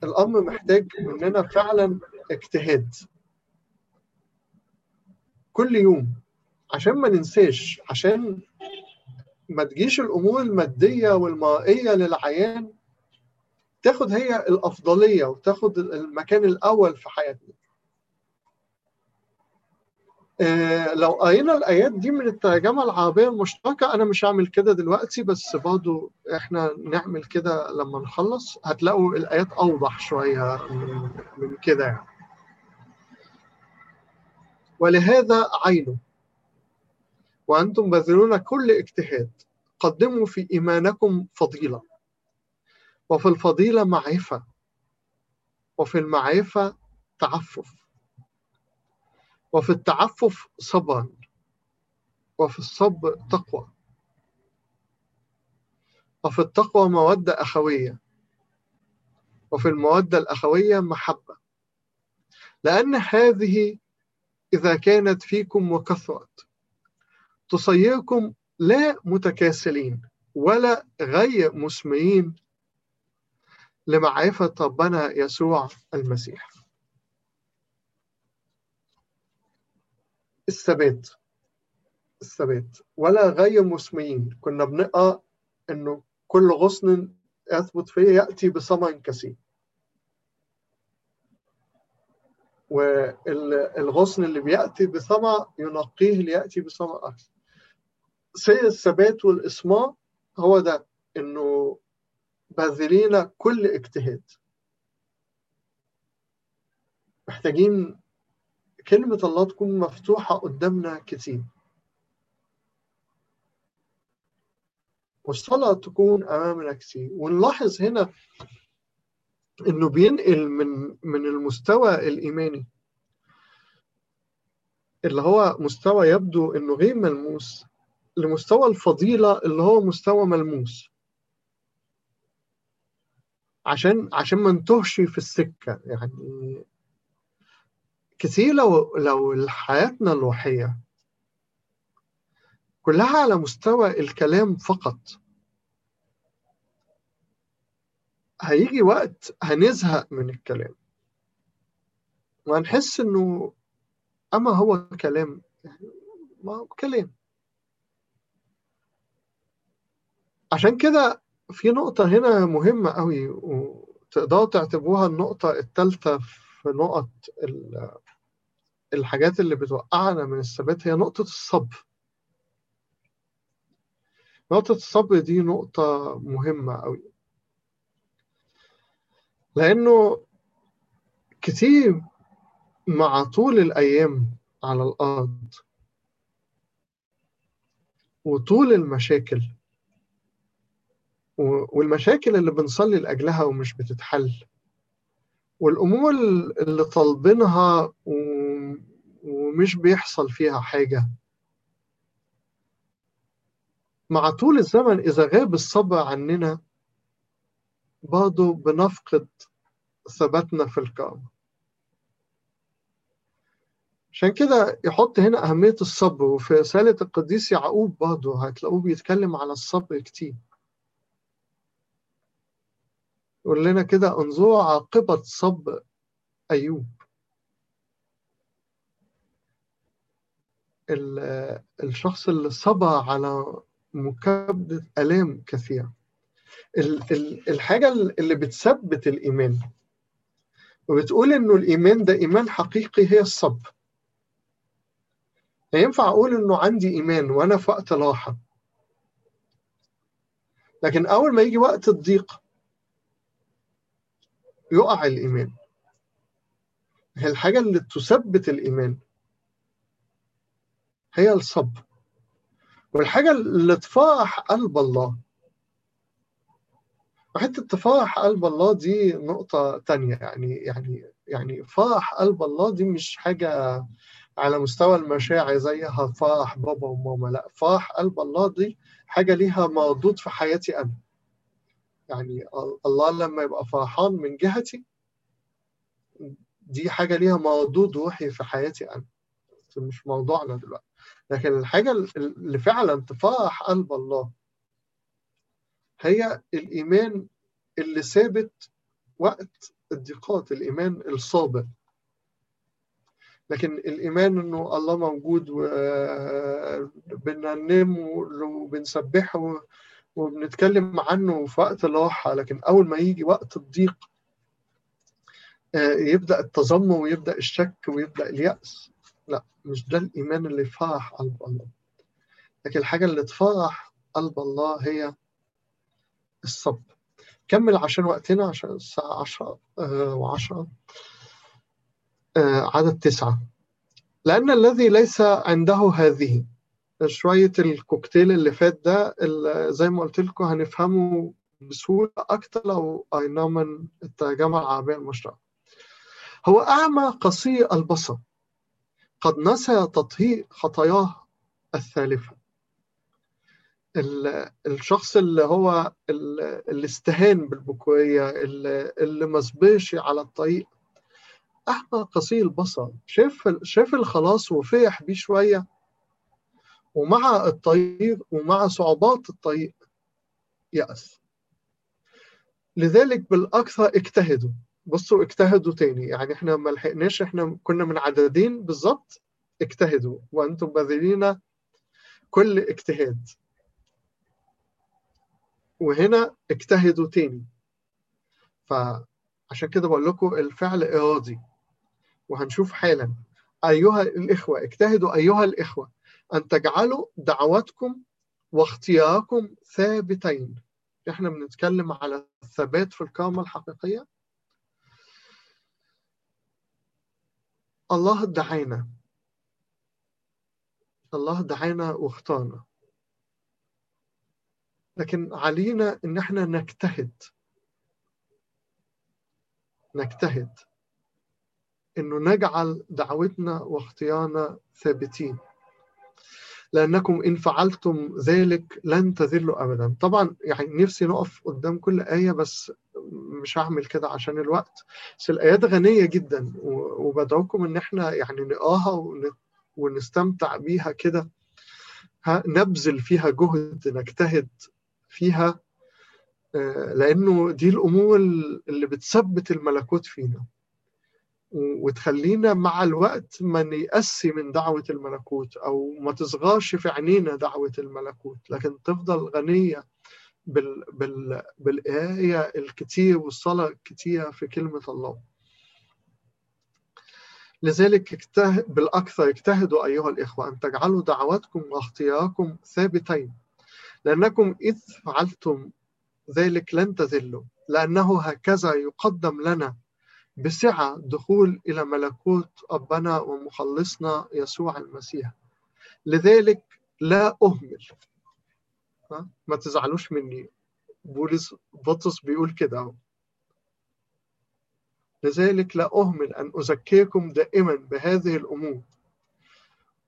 الأمر محتاج مننا فعلا اجتهاد. كل يوم عشان ما ننساش عشان ما تجيش الأمور المادية والمائية للعيان تاخد هي الأفضلية وتاخد المكان الأول في حياتنا. لو قرينا الآيات دي من الترجمة العربية المشتركة أنا مش هعمل كده دلوقتي بس برضو إحنا نعمل كده لما نخلص. هتلاقوا الآيات أوضح شوية من, من كده يعني. ولهذا عينه وأنتم باذلون كل اجتهاد. قدموا في إيمانكم فضيلة. وفي الفضيلة معرفة. وفي المعرفة تعفف. وفي التعفف صبرا وفي الصبر تقوى. وفي التقوى مودة أخوية وفي المودة الأخوية محبة. لأن هذه إذا كانت فيكم وكثرت تصيركم لا متكاسلين ولا غير مسمعين لمعرفة ربنا يسوع المسيح. الثبات الثبات. ولا غير مسمعين كنا بنقرأ إنه كل غصن يثبت فيه يأتي بثمن كثير. والغصن اللي بيأتي بثمر ينقيه لياتي بثمر أكثر. سير الثبات والاسماء هو ده إنه باذلين كل اجتهاد. محتاجين كلمة الله تكون مفتوحة قدامنا كتير. والصلاة تكون أمامنا كتير. ونلاحظ هنا إنه بينقل من من المستوى الإيماني اللي هو مستوى يبدو إنه غير ملموس لمستوى الفضيلة اللي هو مستوى ملموس. عشان عشان ما نتوهش في السكة يعني كتير لو لو حياتنا الروحية كلها على مستوى الكلام فقط. هيجي وقت هنزهق من الكلام. وهنحس إنه أما هو كلام يعني ما هو كلام. عشان كده في نقطة هنا مهمة قوي وتقدروا تعتبروها النقطة الثالثة في نقط الحاجات اللي بتوقعنا من الثبات هي نقطة الصبر. نقطة الصبر دي نقطة مهمة قوي لأنه كتير مع طول الأيام على الأرض وطول المشاكل والمشاكل اللي بنصلي لأجلها ومش بتتحل والأمور اللي طالبينها ومش بيحصل فيها حاجة. مع طول الزمن إذا غاب الصبر عننا برضه بنفقد ثباتنا في الكرم عشان كده يحط هنا أهمية الصبر وفي رسالة القديس يعقوب برضه هتلاقوه بيتكلم على الصبر كتير. يقول لنا كده انظروا عاقبة صبر أيوب. الشخص اللي صبر على مكابدة آلام كثيرة. الحاجة اللي بتثبت الإيمان. وبتقول إنه الإيمان ده إيمان حقيقي هي الصبر ينفع أقول إنه عندي إيمان وأنا في وقت راحة. لكن أول ما يجي وقت الضيق يقع الإيمان. هي الحاجة اللي تثبت الإيمان. هي الصبر والحاجة اللي تفرح قلب الله. وحتة تفرح قلب الله دي نقطة تانية. يعني يعني يعني فرح قلب الله دي مش حاجة على مستوى المشاعر زيها فرح بابا وماما. لا فرح قلب الله دي حاجة ليها مردود في حياتي أنا. يعني الله لما يبقى فرحان من جهتي دي حاجة ليها مردود روحي في حياتي أنا. مش موضوعنا دلوقتي. لكن الحاجة اللي فعلا تفرح قلب الله هي الإيمان اللي ثابت وقت الضيقات الإيمان الصابر. لكن الإيمان إنه الله موجود وبننم وبنسبحه وبنتكلم عنه في وقت الراحة لكن أول ما يجي وقت الضيق يبدأ التذمر ويبدأ الشك ويبدأ اليأس. لا مش ده الإيمان اللي يفرح قلب الله. لكن الحاجة اللي تفرح قلب الله هي الصبر. كمل عشان وقتنا عشان الساعة عشرة وعشرة عدد تسعة. لأن الذي ليس عنده هذه شوية الكوكتيل اللي فات ده اللي زي ما قلت لكم هنفهمه بسهولة أكتر لو قريناه من الترجمة العربية المشتركة. هو أعمى قصير البصر. قد نسى تطهير خطاياه الثالثة. الشخص اللي هو اللي استهان بالبكورية اللي, ما صبرش على الطريق. أعمى قصير البصر شاف شاف الخلاص وفرح بيه شوية. ومع الطريق ومع صعوبات الطريق يأس. لذلك بالأكثر اجتهدوا. بصوا اجتهدوا تاني. يعني إحنا ما لحقناش إحنا كنا من عددين بالظبط اجتهدوا. وأنتم باذلين كل اجتهاد. وهنا اجتهدوا تاني. فعشان كده بقول لكم الفعل إرادي. وهنشوف حالا. أيها الإخوة اجتهدوا أيها الإخوة. أن تجعلوا دعواتكم واختياركم ثابتين. إحنا بنتكلم على الثبات في الكرامة الحقيقية. الله دعانا. الله دعانا واختارنا لكن علينا إن إحنا نجتهد. نجتهد. إنه نجعل دعوتنا واختيارنا ثابتين. لأنكم إن فعلتم ذلك لن تذلوا ابدا. طبعا يعني نفسي نقف قدام كل آية بس مش هعمل كده عشان الوقت. بس الآيات غنية جدا وبدعوكم إن إحنا يعني نقراها ونستمتع بيها كده. نبذل فيها جهد نجتهد فيها لأنه دي الأمور اللي بتثبت الملكوت فينا. وتخلينا مع الوقت ما نيأسي من دعوة الملكوت أو ما تصغرش في عينينا دعوة الملكوت. لكن تفضل غنية بال بال بالقراية الكتير والصلاة الكتير في كلمة الله. لذلك اجتهد بالأكثر اجتهدوا أيها الإخوة أن تجعلوا دعواتكم واختياركم ثابتين. لأنكم إذ فعلتم ذلك لن تذلوا لأنه هكذا يقدم لنا بسعة دخول إلى ملكوت ربنا ومخلصنا يسوع المسيح. لذلك لا أهمل ما تزعلوش مني. بولس بطرس بيقول كده لذلك لا أهمل أن أزكيكم دائما بهذه الأمور.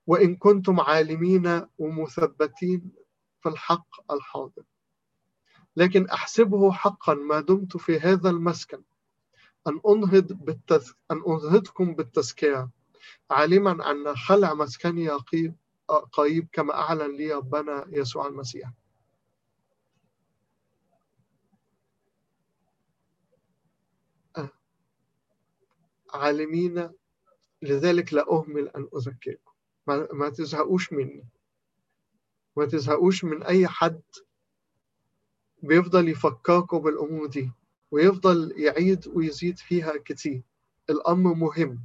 وإن كنتم عالمين ومثبتين في الحق الحاضر. لكن أحسبه حقا ما دمت في هذا المسكن. أن أنهض بالتز... أن أنهضكم بالتزكية. عالما أن خلع مسكني قريب كما أعلن لي ربنا يسوع المسيح. عالمين لذلك لا أهمل أن أزكيكم ما, ما تزهقوش مني. ما تزهقوش من أي حد بيفضل يفكركم بالأمور دي ويفضل يعيد ويزيد فيها كتير. الأمر مهم.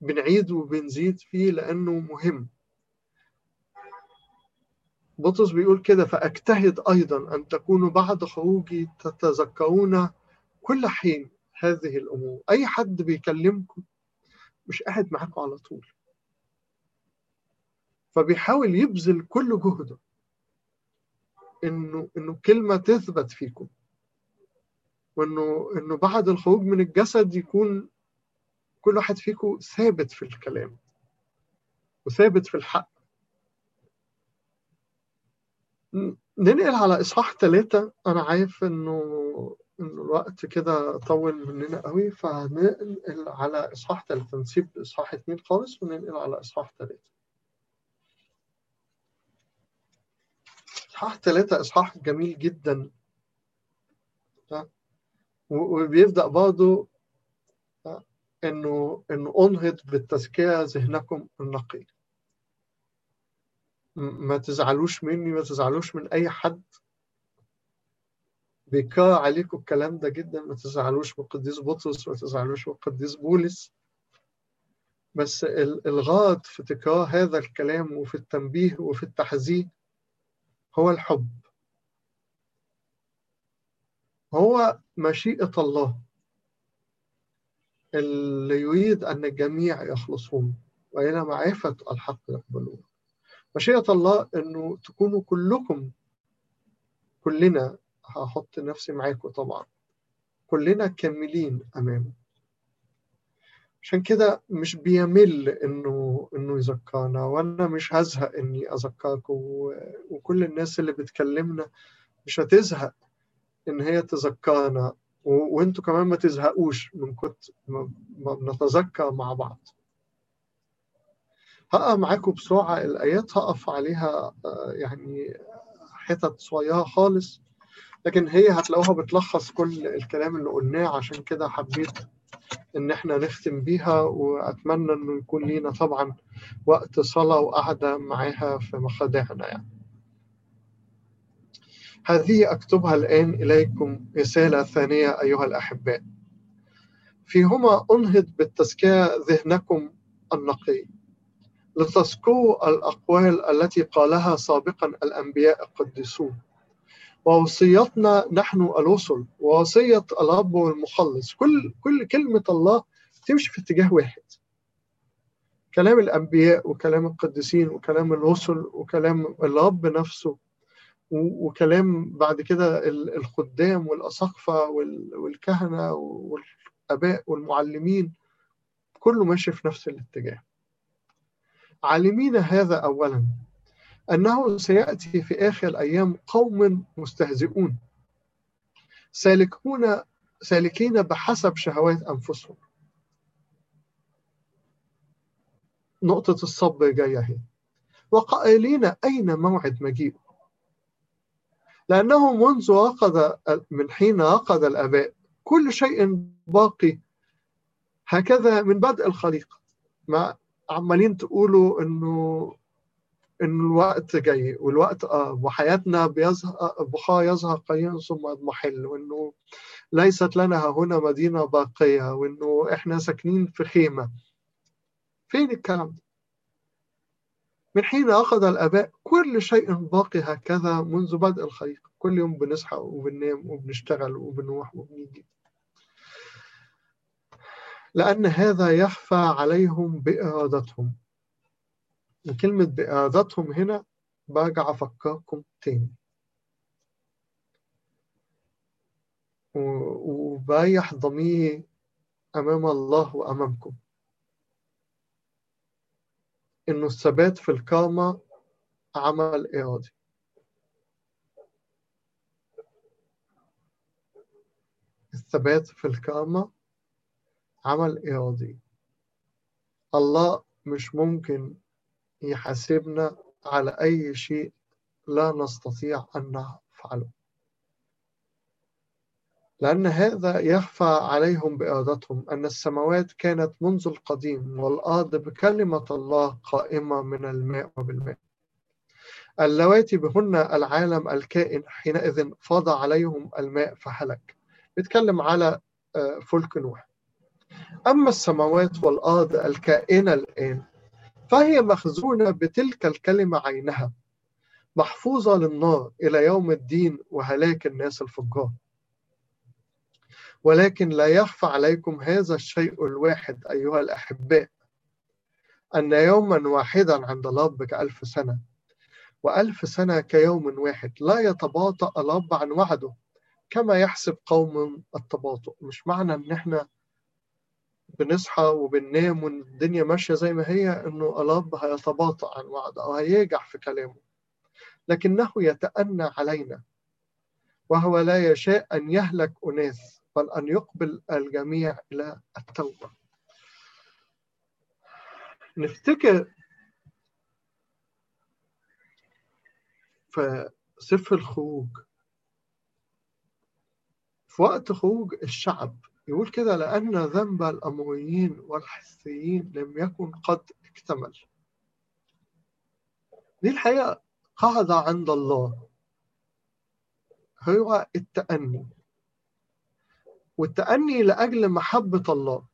بنعيد وبنزيد فيه لأنه مهم. بطرس بيقول كده فأجتهد أيضا أن تكونوا بعد خروجي تتذكرون كل حين. هذه الأمور. أي حد بيكلمكم مش قاعد معاكم على طول. فبيحاول يبذل كل جهده إنه إنه كلمة تثبت فيكم. وإنه إنه بعد الخروج من الجسد يكون كل واحد فيكم ثابت في الكلام وثابت في الحق. ننقل على إصحاح ثلاثة أنا عارف إنه الوقت كده طول مننا قوي فهننقل على إصحاح ثلاثة نسيب إصحاح اثنين خالص وننقل على إصحاح ثلاثة إصحاح ثلاثة إصحاح جميل جدا. وبيبدأ برضه إنه إنه أنهض بالتزكية ذهنكم النقي. ما تزعلوش مني ما تزعلوش من أي حد. بيكرر عليكم الكلام ده جدا ما تزعلوش من القديس بطرس ما تزعلوش من القديس بولس. بس الغرض في تكرار هذا الكلام وفي التنبيه وفي التحذير هو الحب. هو مشيئة الله اللي يريد أن الجميع يخلصون وإلى معرفة الحق يقبلون. مشيئة الله أنه تكونوا كلكم كلنا هحط نفسي معاكم طبعا. كلنا كاملين أمامه. عشان كده مش بيمل إنه إنه يذكرنا وأنا مش هزهق إني اذكركم وكل الناس اللي بتكلمنا مش هتزهق إن هي تذكرنا وأنتوا كمان ما تزهقوش من كنت ما بنتذكر مع بعض. هقف معاكم بسرعة الآيات هقف عليها يعني حتت صغيرة خالص. لكن هي هتلاقوها بتلخص كل الكلام اللي قلناه عشان كده حبيت إن إحنا نختم بيها وأتمنى إنه يكون لينا طبعا وقت صلاة وقعدة معاها في مخادعنا يعني. هذه أكتبها الآن إليكم رسالة ثانية أيها الأحباء. فيهما أنهض بالتزكية ذهنكم النقي. لتذكروا الأقوال التي قالها سابقا الأنبياء القديسون. ووصيتنا نحن الرسل ووصية الرب والمخلص كل كل كلمة الله تمشي في اتجاه واحد. كلام الأنبياء وكلام القديسين وكلام الرسل وكلام الرب نفسه وكلام بعد كده الخدام والأساقفة والكهنة والآباء والمعلمين كله ماشي في نفس الاتجاه. عالمين هذا أولا. أنه سيأتي في آخر الأيام قوم مستهزئون. سالكون سالكين بحسب شهوات أنفسهم. نقطة الصب جاية هي. وقائلين أين موعد مجيء؟ لأنه منذ عقد من حين عقد الآباء كل شيء باقي هكذا من بدء الخليقة. ما عمالين تقولوا إنه إن الوقت جاي والوقت آه وحياتنا بيظهر بخاء يظهر قليلا ثم يضمحل وإنه ليست لنا هنا مدينة باقية وإنه إحنا ساكنين في خيمة. فين الكلام؟ ده؟ من حين أخذ الآباء كل شيء باقي هكذا منذ بدء الخليقة كل يوم بنصحى وبننام وبنشتغل وبنروح وبنيجي. لأن هذا يخفى عليهم بإرادتهم. وكلمة بإرادتهم هنا برجع أفكركم تاني. وبريح ضميري أمام الله وأمامكم. إنه الثبات في الكرمة عمل إرادي. الثبات في الكرمة عمل إرادي. الله مش ممكن يحاسبنا على أي شيء لا نستطيع أن نفعله. لأن هذا يخفى عليهم بإرادتهم. أن السماوات كانت منذ القديم والأرض بكلمة الله قائمة من الماء وبالماء. اللواتي بهن العالم الكائن حينئذ فاض عليهم الماء فهلك. بيتكلم على فلك نوح. أما السماوات والأرض الكائنة الآن فهي مخزونة بتلك الكلمة عينها محفوظة للنار إلى يوم الدين وهلاك الناس الفجار. ولكن لا يخفى عليكم هذا الشيء الواحد أيها الأحباء أن يوما واحدا عند الرب كألف سنة وألف سنة كيوم واحد لا يتباطأ الرب عن وعده كما يحسب قوم التباطؤ. مش معنى إن إحنا بنصحى وبننام والدنيا ماشية زي ما هي إنه الرب هيتباطأ عن وعده أو هيجح في كلامه. لكنه يتأنى علينا وهو لا يشاء أن يهلك أناس بل أن يقبل الجميع إلى التوبة. نفتكر في سفر الخروج في وقت خروج الشعب يقول كده لأن ذنب الأمويين والحثيين لم يكن قد اكتمل. دي الحقيقة قاعدة عند الله. هو التأني. والتأني لأجل محبة الله.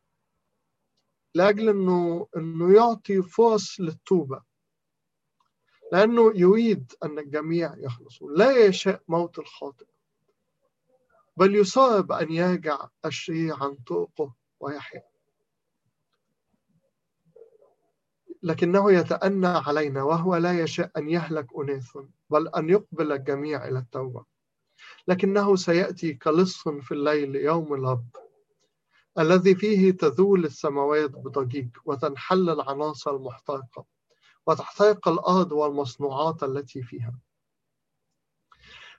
لأجل إنه إنه يعطي فرص للتوبة. لأنه يريد أن الجميع يخلصوا. لا يشاء موت الخاطئ. بل يصاب أن يرجع الشيء عن طرقه ويحيا. لكنه يتأنى علينا وهو لا يشاء أن يهلك أناس بل أن يقبل الجميع إلى التوبة. لكنه سيأتي كلص في الليل يوم الرب الذي فيه تذول السماوات بضجيج وتنحل العناصر المحترقة وتحترق الأرض والمصنوعات التي فيها.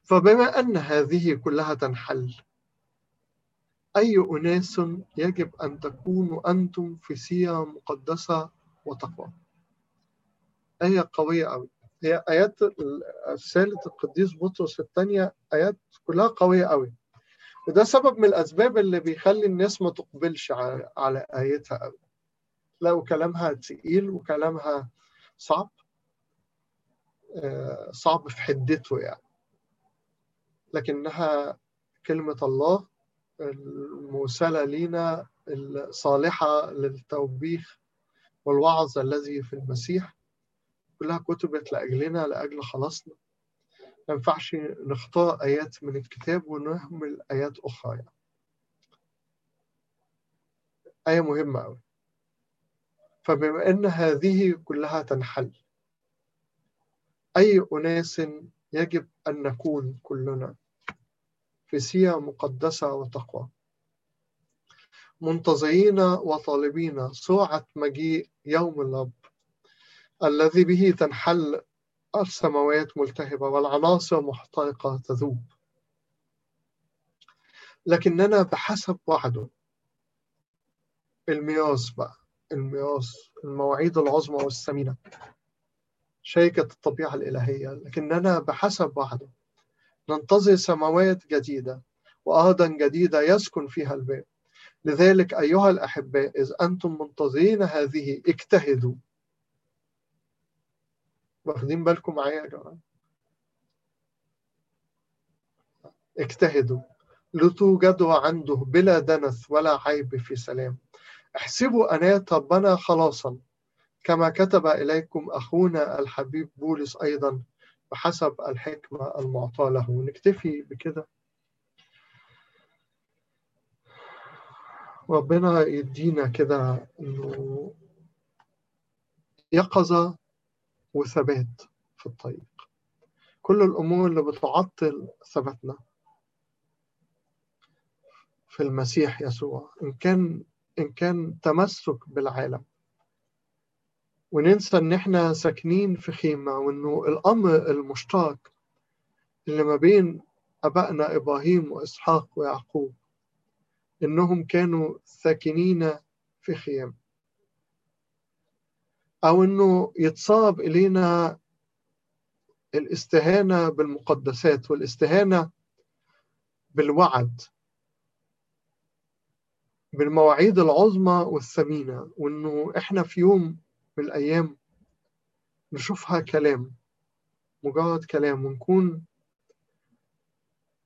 فبما أن هذه كلها تنحل أي أناس يجب أن تكونوا أنتم في سيرة مقدسة وتقوى؟ آية قوية أوي. هي آيات رسالة القديس بطرس الثانية آيات كلها قوية أوي. وده سبب من الأسباب اللي بيخلي الناس ما تقبلش على آيتها أوي. لو كلامها تقيل وكلامها صعب صعب في حدته يعني. لكنها كلمة الله المرسلة لينا الصالحة للتوبيخ والوعظ الذي في المسيح. كلها كتبت لأجلنا لأجل خلاصنا. ما ينفعش نختار آيات من الكتاب ونهمل آيات أخرى. يعني. آية مهمة أوي. فبما أن هذه كلها تنحل أي أناس يجب أن نكون كلنا؟ في مقدسة وتقوى. منتظرين وطالبين سرعة مجيء يوم الرب الذي به تنحل السماوات ملتهبة والعناصر محترقة تذوب. لكننا بحسب وعده الميراث بقى الميراث المواعيد العظمى والثمينة. شركة الطبيعة الإلهية لكننا بحسب وعده ننتظر سماوات جديدة وأرضا جديدة يسكن فيها الباب. لذلك أيها الأحباء إذ أنتم منتظرين هذه اجتهدوا. واخدين بالكم معايا يا جماعة؟ اجتهدوا. لتوجدوا عنده بلا دنس ولا عيب في سلام. احسبوا أناة ربنا خلاصا. كما كتب إليكم أخونا الحبيب بولس أيضا بحسب الحكمة المعطاة له. نكتفي بكده. ربنا يدينا كده إنه يقظة وثبات في الطريق. كل الأمور اللي بتعطل ثباتنا في المسيح يسوع إن كان إن كان تمسك بالعالم. وننسى إن إحنا ساكنين في خيمة وإنه الأمر المشترك اللي ما بين أبائنا إبراهيم وإسحاق ويعقوب إنهم كانوا ساكنين في خيام. أو إنه يتصاب إلينا الاستهانة بالمقدسات والاستهانة بالوعد بالمواعيد العظمى والثمينة وإنه إحنا في يوم من الأيام نشوفها كلام مجرد كلام ونكون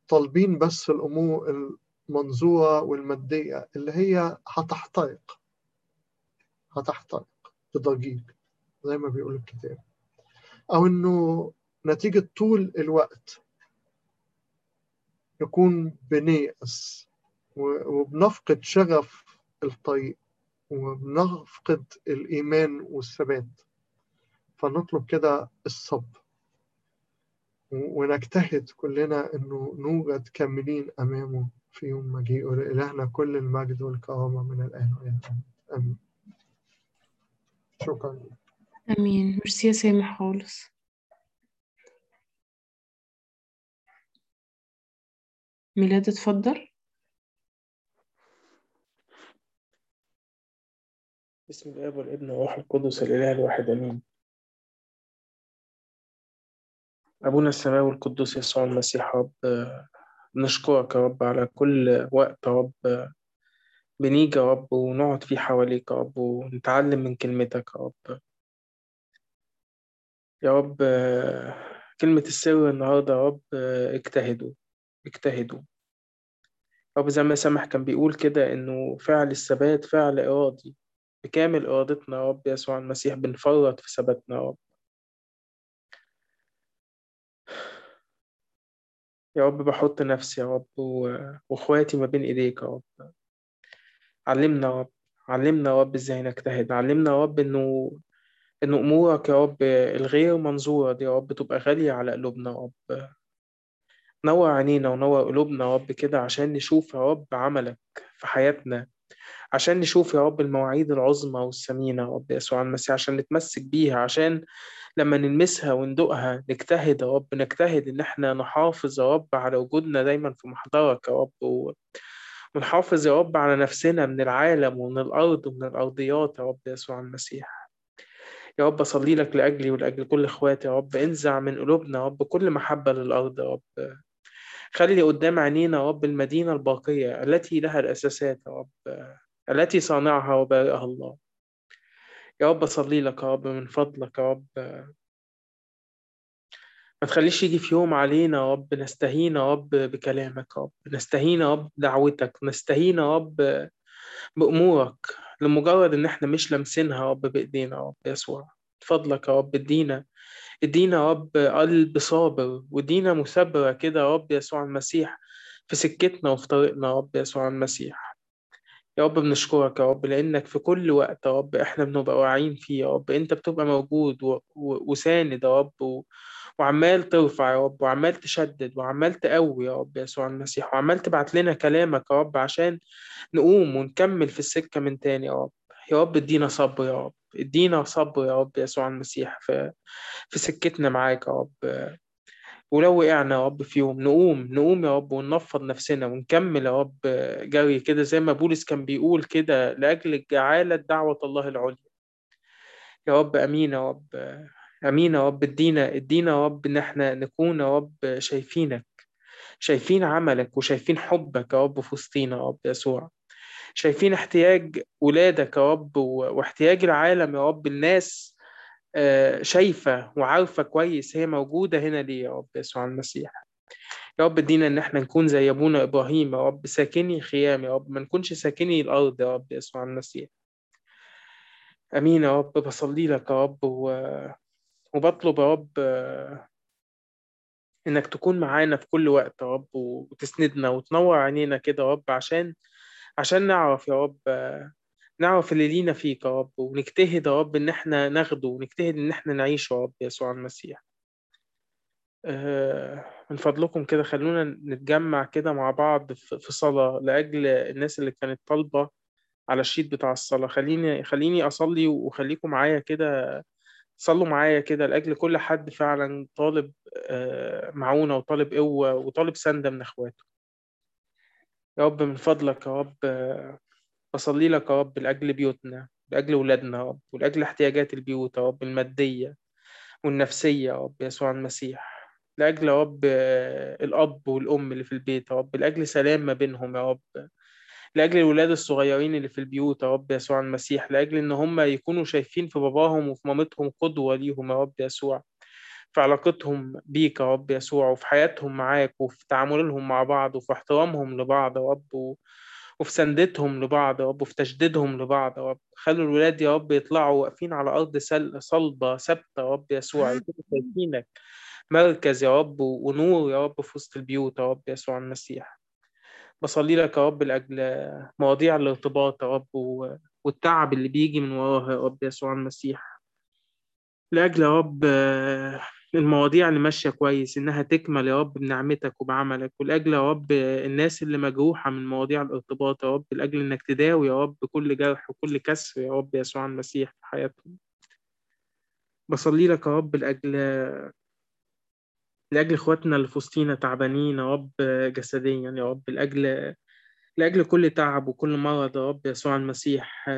طالبين بس الأمور المنظورة والمادية اللي هي هتحترق هتحترق بضجيج زي ما بيقول الكتاب. أو إنه نتيجة طول الوقت نكون بنيأس وبنفقد شغف الطريق. وبنفقد الإيمان والثبات. فنطلب كده الصبر ونجتهد كلنا إنه نوجد كاملين أمامه في يوم مجيئه لإلهنا كل المجد والكرامة من الآن وإلى آمين. شكرا. آمين. ميرسي يا سامح خالص. ميلاد اتفضل. بسم الآب والابن والروح القدس الإله الواحد آمين. أبونا السماوي القدوس يسوع المسيح رب نشكرك يا رب على كل وقت يا رب. بنيجي يا رب ونقعد فيه حواليك يا رب ونتعلم من كلمتك يا رب. يا رب كلمة السر النهاردة يا رب اجتهدوا اجتهدوا. رب زي ما سامح كان بيقول كده إنه فعل الثبات فعل إرادي. بكامل إرادتنا يا رب يسوع المسيح بنفرط في ثباتنا يا رب يا رب بحط نفسي يا رب وإخواتي ما بين إيديك يا رب. علمنا يا رب علمنا يا رب إزاي نجتهد. علمنا يا رب إنه إن أمورك يا رب الغير منظورة دي يا رب تبقى غالية على قلوبنا يا رب. نور عينينا ونور قلوبنا يا رب كده عشان نشوف يا رب عملك في حياتنا. عشان نشوف يا رب المواعيد العظمى والثمينة يا رب يسوع المسيح عشان نتمسك بيها عشان لما نلمسها وندوقها نجتهد يا رب نجتهد إن إحنا نحافظ يا رب على وجودنا دايما في محضرك يا رب و... ونحافظ يا رب على نفسنا من العالم ومن الأرض ومن الأرضيات يا رب يسوع المسيح. يا رب أصلي لك لأجلي ولأجل كل إخواتي يا رب انزع من قلوبنا يا رب كل محبة للأرض يا رب. خلي قدام عينينا يا رب المدينة الباقية التي لها الأساسات يا رب. التي صانعها وبارئها الله. يا رب أصلي لك يا رب من فضلك يا رب. ما تخليش يجي في يوم علينا يا رب نستهين يا رب بكلامك يا رب. نستهين يا رب بدعوتك. نستهين يا رب بأمورك لمجرد إن إحنا مش لامسينها يا رب بإيدينا يا رب يسوع. فضلك يا رب ادينا ادينا يا رب قلب صابر وادينا مثابرة كده يا رب يسوع المسيح في سكتنا وفي طريقنا يا رب يسوع المسيح. يا رب بنشكرك يا رب لأنك في كل وقت يا رب إحنا بنبقى واعيين فيه يا رب. أنت بتبقى موجود و... و... وساند يا رب و... وعمال ترفع يا رب وعمال تشدد وعمال تقوي يا رب يسوع المسيح وعمال تبعت لنا كلامك يا رب عشان نقوم ونكمل في السكة من تاني يا رب. يا رب ادينا صبر يا رب ادينا صبر يا رب يسوع المسيح في في سكتنا معاك يا رب. ولو وقعنا يا رب في يوم نقوم نقوم يا رب وننفض نفسنا ونكمل يا رب جري كده زي ما بولس كان بيقول كده لأجل الجعالة دعوة الله العليا. يا رب أمين يا رب أمين يا رب ادينا ادينا يا رب إن إحنا نكون يا رب شايفينك شايفين عملك وشايفين حبك يا رب في وسطينا يا رب يسوع. شايفين احتياج ولادك يا رب واحتياج العالم يا رب الناس شايفة وعارفة كويس هي موجودة هنا ليه يا رب يسوع المسيح؟ يا رب ادينا إن إحنا نكون زي أبونا إبراهيم يا رب ساكني خيام يا رب ما نكونش ساكني الأرض يا رب يسوع المسيح. آمين يا رب بصلي لك يا رب و... وبطلب يا رب إنك تكون معانا في كل وقت يا رب وتسندنا وتنور عينينا كده يا رب عشان عشان نعرف يا رب نعرف اللي لينا فيك يا رب ونجتهد يا رب إن إحنا ناخده ونجتهد إن إحنا نعيشه يا رب يسوع المسيح. من فضلكم كده خلونا نتجمع كده مع بعض في صلاة لأجل الناس اللي كانت طالبة على الشيت بتاع الصلاة. خليني خليني أصلي وخليكم معايا كده صلوا معايا كده لأجل كل حد فعلا طالب معونة وطالب قوة وطالب سندة من إخواته. يا رب من فضلك يا رب بصلي لك يا رب لأجل بيوتنا لأجل ولادنا يا رب ولأجل احتياجات البيوت يا رب المادية والنفسية يا رب يسوع المسيح. لأجل يا رب الأب والأم اللي في البيت يا رب لأجل سلام ما بينهم يا رب. لأجل الولاد الصغيرين اللي في البيوت يا رب يسوع المسيح. لأجل إن هم يكونوا شايفين في باباهم وفي مامتهم قدوة ليهم يا رب يسوع. في علاقتهم بيك يا رب يسوع وفي حياتهم معاك وفي تعاملهم مع بعض وفي احترامهم لبعض يا رب. وفي سندتهم لبعض يا رب وفي تشديدهم لبعض يا رب. خلوا الولاد يا رب يطلعوا واقفين على أرض سل... صلبة ثابتة يا رب يسوع. يكونوا شايفينك. مركز يا رب ونور يا رب في وسط البيوت يا رب يسوع المسيح. بصلي لك يا رب لأجل مواضيع الارتباط يا رب. والتعب اللي بيجي من وراها يا رب يسوع المسيح. لأجل يا رب المواضيع اللي ماشية كويس إنها تكمل يا رب بنعمتك وبعملك ولأجل يا رب الناس اللي مجروحة من مواضيع الارتباط يا رب لأجل إنك تداوي يا رب كل جرح وكل كسر يا رب يسوع المسيح في حياتهم. بصلي لك يا رب لأجل لأجل إخواتنا اللي في وسطينا تعبانين يا رب جسديا يا رب لأجل لأجل كل تعب وكل مرض يا رب يسوع المسيح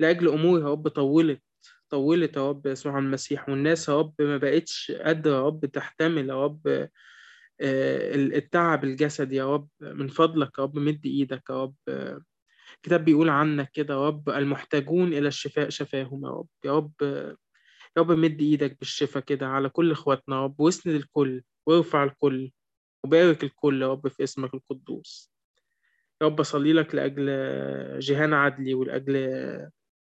لأجل أمور يا رب طولت طولت يا رب يسوع المسيح والناس يا رب ما بقتش قادرة يا رب تحتمل يا رب التعب الجسدي يا رب من فضلك يا رب مد إيدك يا رب الكتاب بيقول عنك كده يا رب المحتاجون إلى الشفاء شفاهم يا رب يا رب يا رب مد إيدك بالشفاء كده على كل إخواتنا يا رب واسند الكل وارفع الكل وبارك الكل يا رب في اسمك القدوس. يا رب أصلي لك لأجل جيهان عدلي ولأجل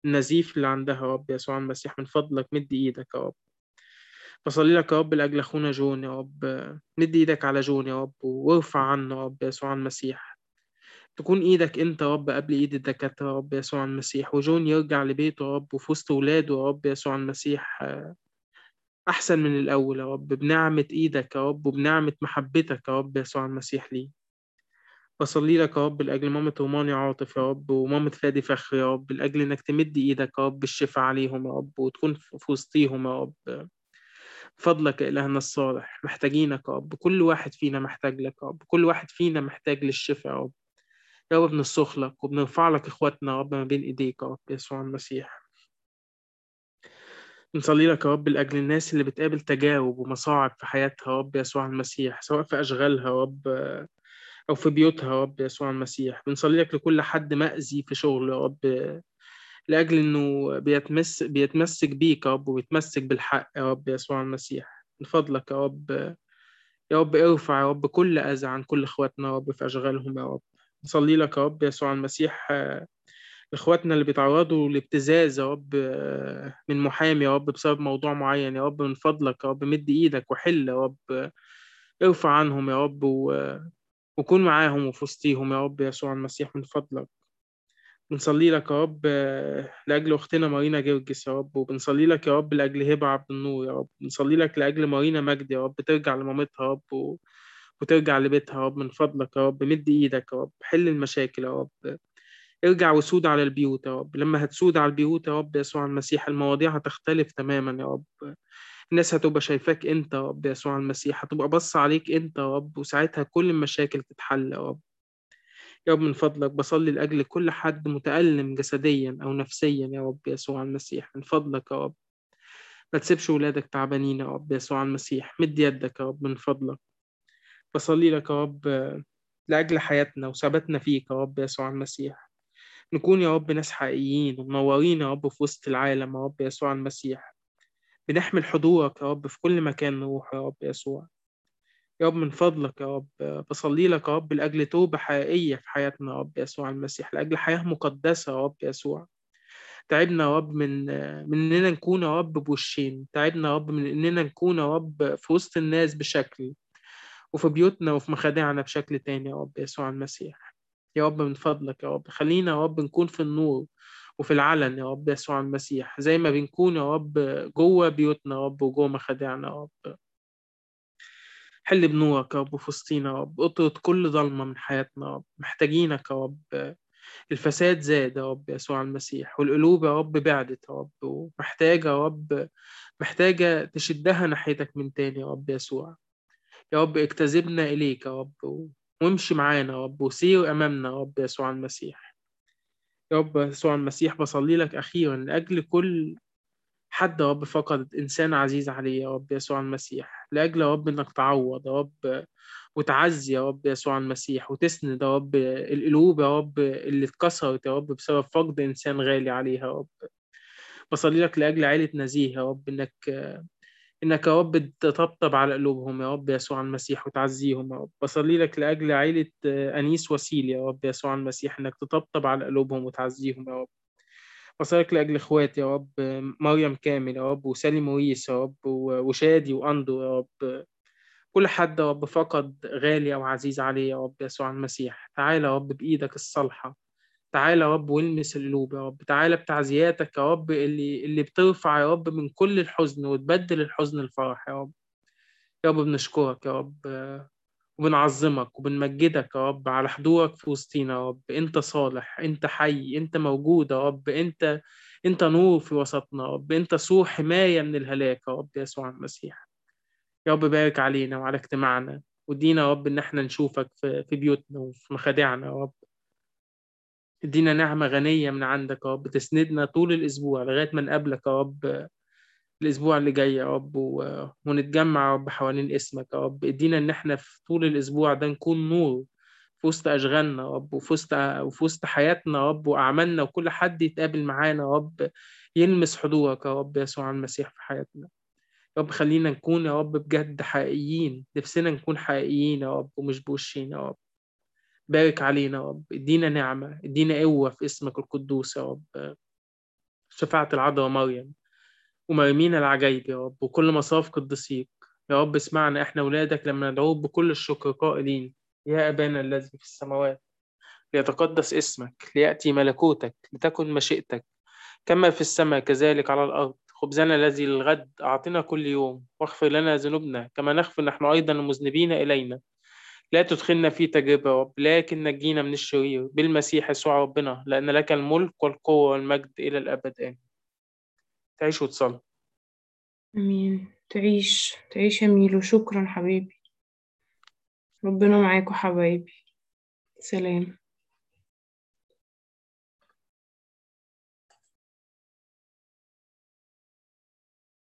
النزيف اللي عندها يا رب يسوع المسيح من فضلك مد إيدك يا رب. بصلي لك يا رب لأجل أخونا جون يا رب. مد إيدك على جون يا رب وارفع عنه يا رب يسوع المسيح. تكون إيدك أنت يا رب قبل إيد الدكاترة يا رب يسوع المسيح وجون يرجع لبيته يا رب وفي وسط ولاده يا رب يسوع المسيح. أحسن من الأول يا رب بنعمة إيدك يا رب وبنعمة محبتك يا رب يسوع المسيح ليه. بصلي لك يا رب لأجل مامة روماني عاطف يا رب ومامة فادي فخر يا رب لأجل إنك تمد إيدك يا رب بالشفاء عليهم يا رب وتكون في وسطيهم يا رب. فضلك يا إلهنا الصالح محتاجينك يا رب كل واحد فينا محتاج لك يا رب كل واحد فينا محتاج للشفاء يا رب. يا رب بنصرخ لك وبنرفع لك إخواتنا يا رب ما بين إيديك يا رب يسوع المسيح. نصلي لك يا رب لأجل الناس اللي بتقابل تجارب ومصاعب في حياتها يا رب يسوع المسيح سواء في أشغالها يا رب أو في بيوتها يا رب يسوع المسيح. بنصلي لك لكل حد مأذي في شغله يا رب لأجل إنه بيتمس بيتمسك بيك يا رب وبيتمسك بالحق يا رب يسوع المسيح. من فضلك يا رب يا رب ارفع يا رب كل أذى عن كل إخواتنا يا رب في أشغالهم يا رب. نصلي لك يا رب يسوع المسيح إخواتنا اللي بيتعرضوا لابتزاز يا رب من محامي يا رب بسبب موضوع معين يا رب. من فضلك يا رب مد إيدك وحل يا رب ارفع عنهم يا رب و... وكون معاهم وفي وسطيهم يا رب يسوع المسيح من فضلك. بنصلي لك يا رب آه، لأجل أختنا مارينا جرجس يا رب وبنصلي لك يا رب لأجل هبة عبد النور يا رب. بنصلي لك لأجل مارينا مجدي يا رب ترجع لمامتها يا رب. وترجع لبيتها يا رب من فضلك يا رب. مد إيدك يا رب حل المشاكل يا رب. ارجع وسود على البيوت يا رب. لما هتسود على البيوت يا رب يسوع المسيح المواضيع هتختلف تماما يا رب. الناس هتبقى شايفاك انت يا رب يسوع المسيح هتبقى بص عليك انت يا رب وساعتها كل المشاكل تتحل يا رب. يا رب من فضلك بصلي لأجل كل حد متألم جسديا أو نفسيا يا رب يسوع المسيح. من فضلك يا رب. ما تسيبش ولادك تعبانين يا رب يسوع المسيح. مد يدك يا رب من فضلك. بصلي لك يا رب لأجل حياتنا وثباتنا فيك يا رب يسوع المسيح. نكون يا رب ناس حقيقيين ومنورين يا رب في وسط العالم يا رب يسوع المسيح بنحمل حضورك يا رب في كل مكان نروح يا رب يسوع يا رب من فضلك يا رب بصلي لك يا رب لأجل توبة حقيقية في حياتنا يا رب يسوع المسيح لأجل حياة مقدسة يا رب يسوع تعبنا يا رب من من إننا نكون يا رب بوشين تعبنا يا رب من إننا نكون يا رب في وسط الناس بشكل وفي بيوتنا وفي مخادعنا بشكل تاني يا رب يسوع المسيح يا رب من فضلك يا رب خلينا يا رب نكون في النور وفي العلن يا رب يسوع المسيح زي ما بنكون يا رب جوه بيوتنا يا رب وجوه مخادعنا يا رب حل بنورك يا رب في وسطينا يا رب اطرد كل ظلمة من حياتنا يا رب محتاجينك يا رب الفساد زاد يا رب يسوع المسيح والقلوب يا رب بعدت يا رب ومحتاجة يا رب محتاجة تشدها ناحيتك من تاني يا رب يسوع يا رب اجتذبنا إليك يا رب وامشي معانا يا رب وسير أمامنا يا رب يسوع المسيح يا رب يسوع المسيح بصلي لك أخيرا لأجل كل حد يا رب فقد إنسان عزيز عليه يا رب يسوع المسيح لأجل يا رب إنك تعوض يا رب وتعزي يا رب يسوع المسيح وتسند يا رب القلوب يا رب اللي اتكسرت يا رب بسبب فقد إنسان غالي عليها يا رب بصلي لك لأجل عيلة نزيه يا رب إنك إنك يا رب تطبطب على قلوبهم يا رب يسوع المسيح وتعزيهم يا رب. بصلي لك لأجل عيلة أنيس وسيل يا رب يسوع المسيح إنك تطبطب على قلوبهم وتعزيهم يا رب. بصلي لك لأجل إخواتي يا رب مريم كامل يا رب وسالي مويس يا رب وشادي وأندو يا رب. كل حد يا رب فقد غالي أو عزيز عليه يا رب يسوع المسيح. تعالى يا رب بإيدك الصالحة. تعالى يا رب والمس القلوب يا رب تعالى بتعزياتك يا رب اللي اللي بترفع يا رب من كل الحزن وتبدل الحزن الفرح يا رب. يا رب بنشكرك يا رب وبنعظمك وبنمجدك يا رب على حضورك في وسطينا يا رب. انت صالح انت حي انت موجود يا رب انت انت نور في وسطنا يا رب انت سور حماية من الهلاك يا رب يسوع المسيح. يا رب بارك علينا وعلى اجتماعنا ودينا يا رب إن إحنا نشوفك في بيوتنا وفي مخادعنا يا رب. ادينا نعمة غنية من عندك يا رب تسندنا طول الأسبوع لغاية ما نقابلك يا رب الأسبوع اللي جاي يا رب. ونتجمع يا رب حوالين اسمك يا رب ادينا إن إحنا في طول الأسبوع ده نكون نور في وسط أشغالنا يا رب وفي وسط وفي وسط حياتنا يا رب وأعمالنا وكل حد يتقابل معانا يا رب يلمس حضورك يا رب يسوع المسيح في حياتنا يا رب خلينا نكون يا رب بجد حقيقيين نفسنا نكون حقيقيين يا رب ومش بوشين يا رب بارك علينا يا رب. ادينا نعمة ادينا قوة في اسمك القدوس يا رب. شفاعة العذراء مريم ومرمينا العجايب يا رب وكل مصاف قدسيك يا رب اسمعنا إحنا ولادك لما ندعوك بكل الشكر قائلين. يا أبانا الذي في السماوات ليتقدس اسمك ليأتي ملكوتك لتكن مشيئتك. كما في السماء كذلك على الأرض. خبزنا الذي للغد أعطنا كل يوم. واغفر لنا ذنوبنا كما نغفر نحن أيضا المذنبين إلينا. لا تدخلنا في تجربة يا رب لكن نجينا من الشرير بالمسيح يسوع ربنا لأن لك الملك والقوة والمجد إلى الأبد آمين. تعيش وتصلي. أمين. تعيش تعيش يا ميلو. شكرا حبيبي. ربنا معاكوا حبايبي. سلام.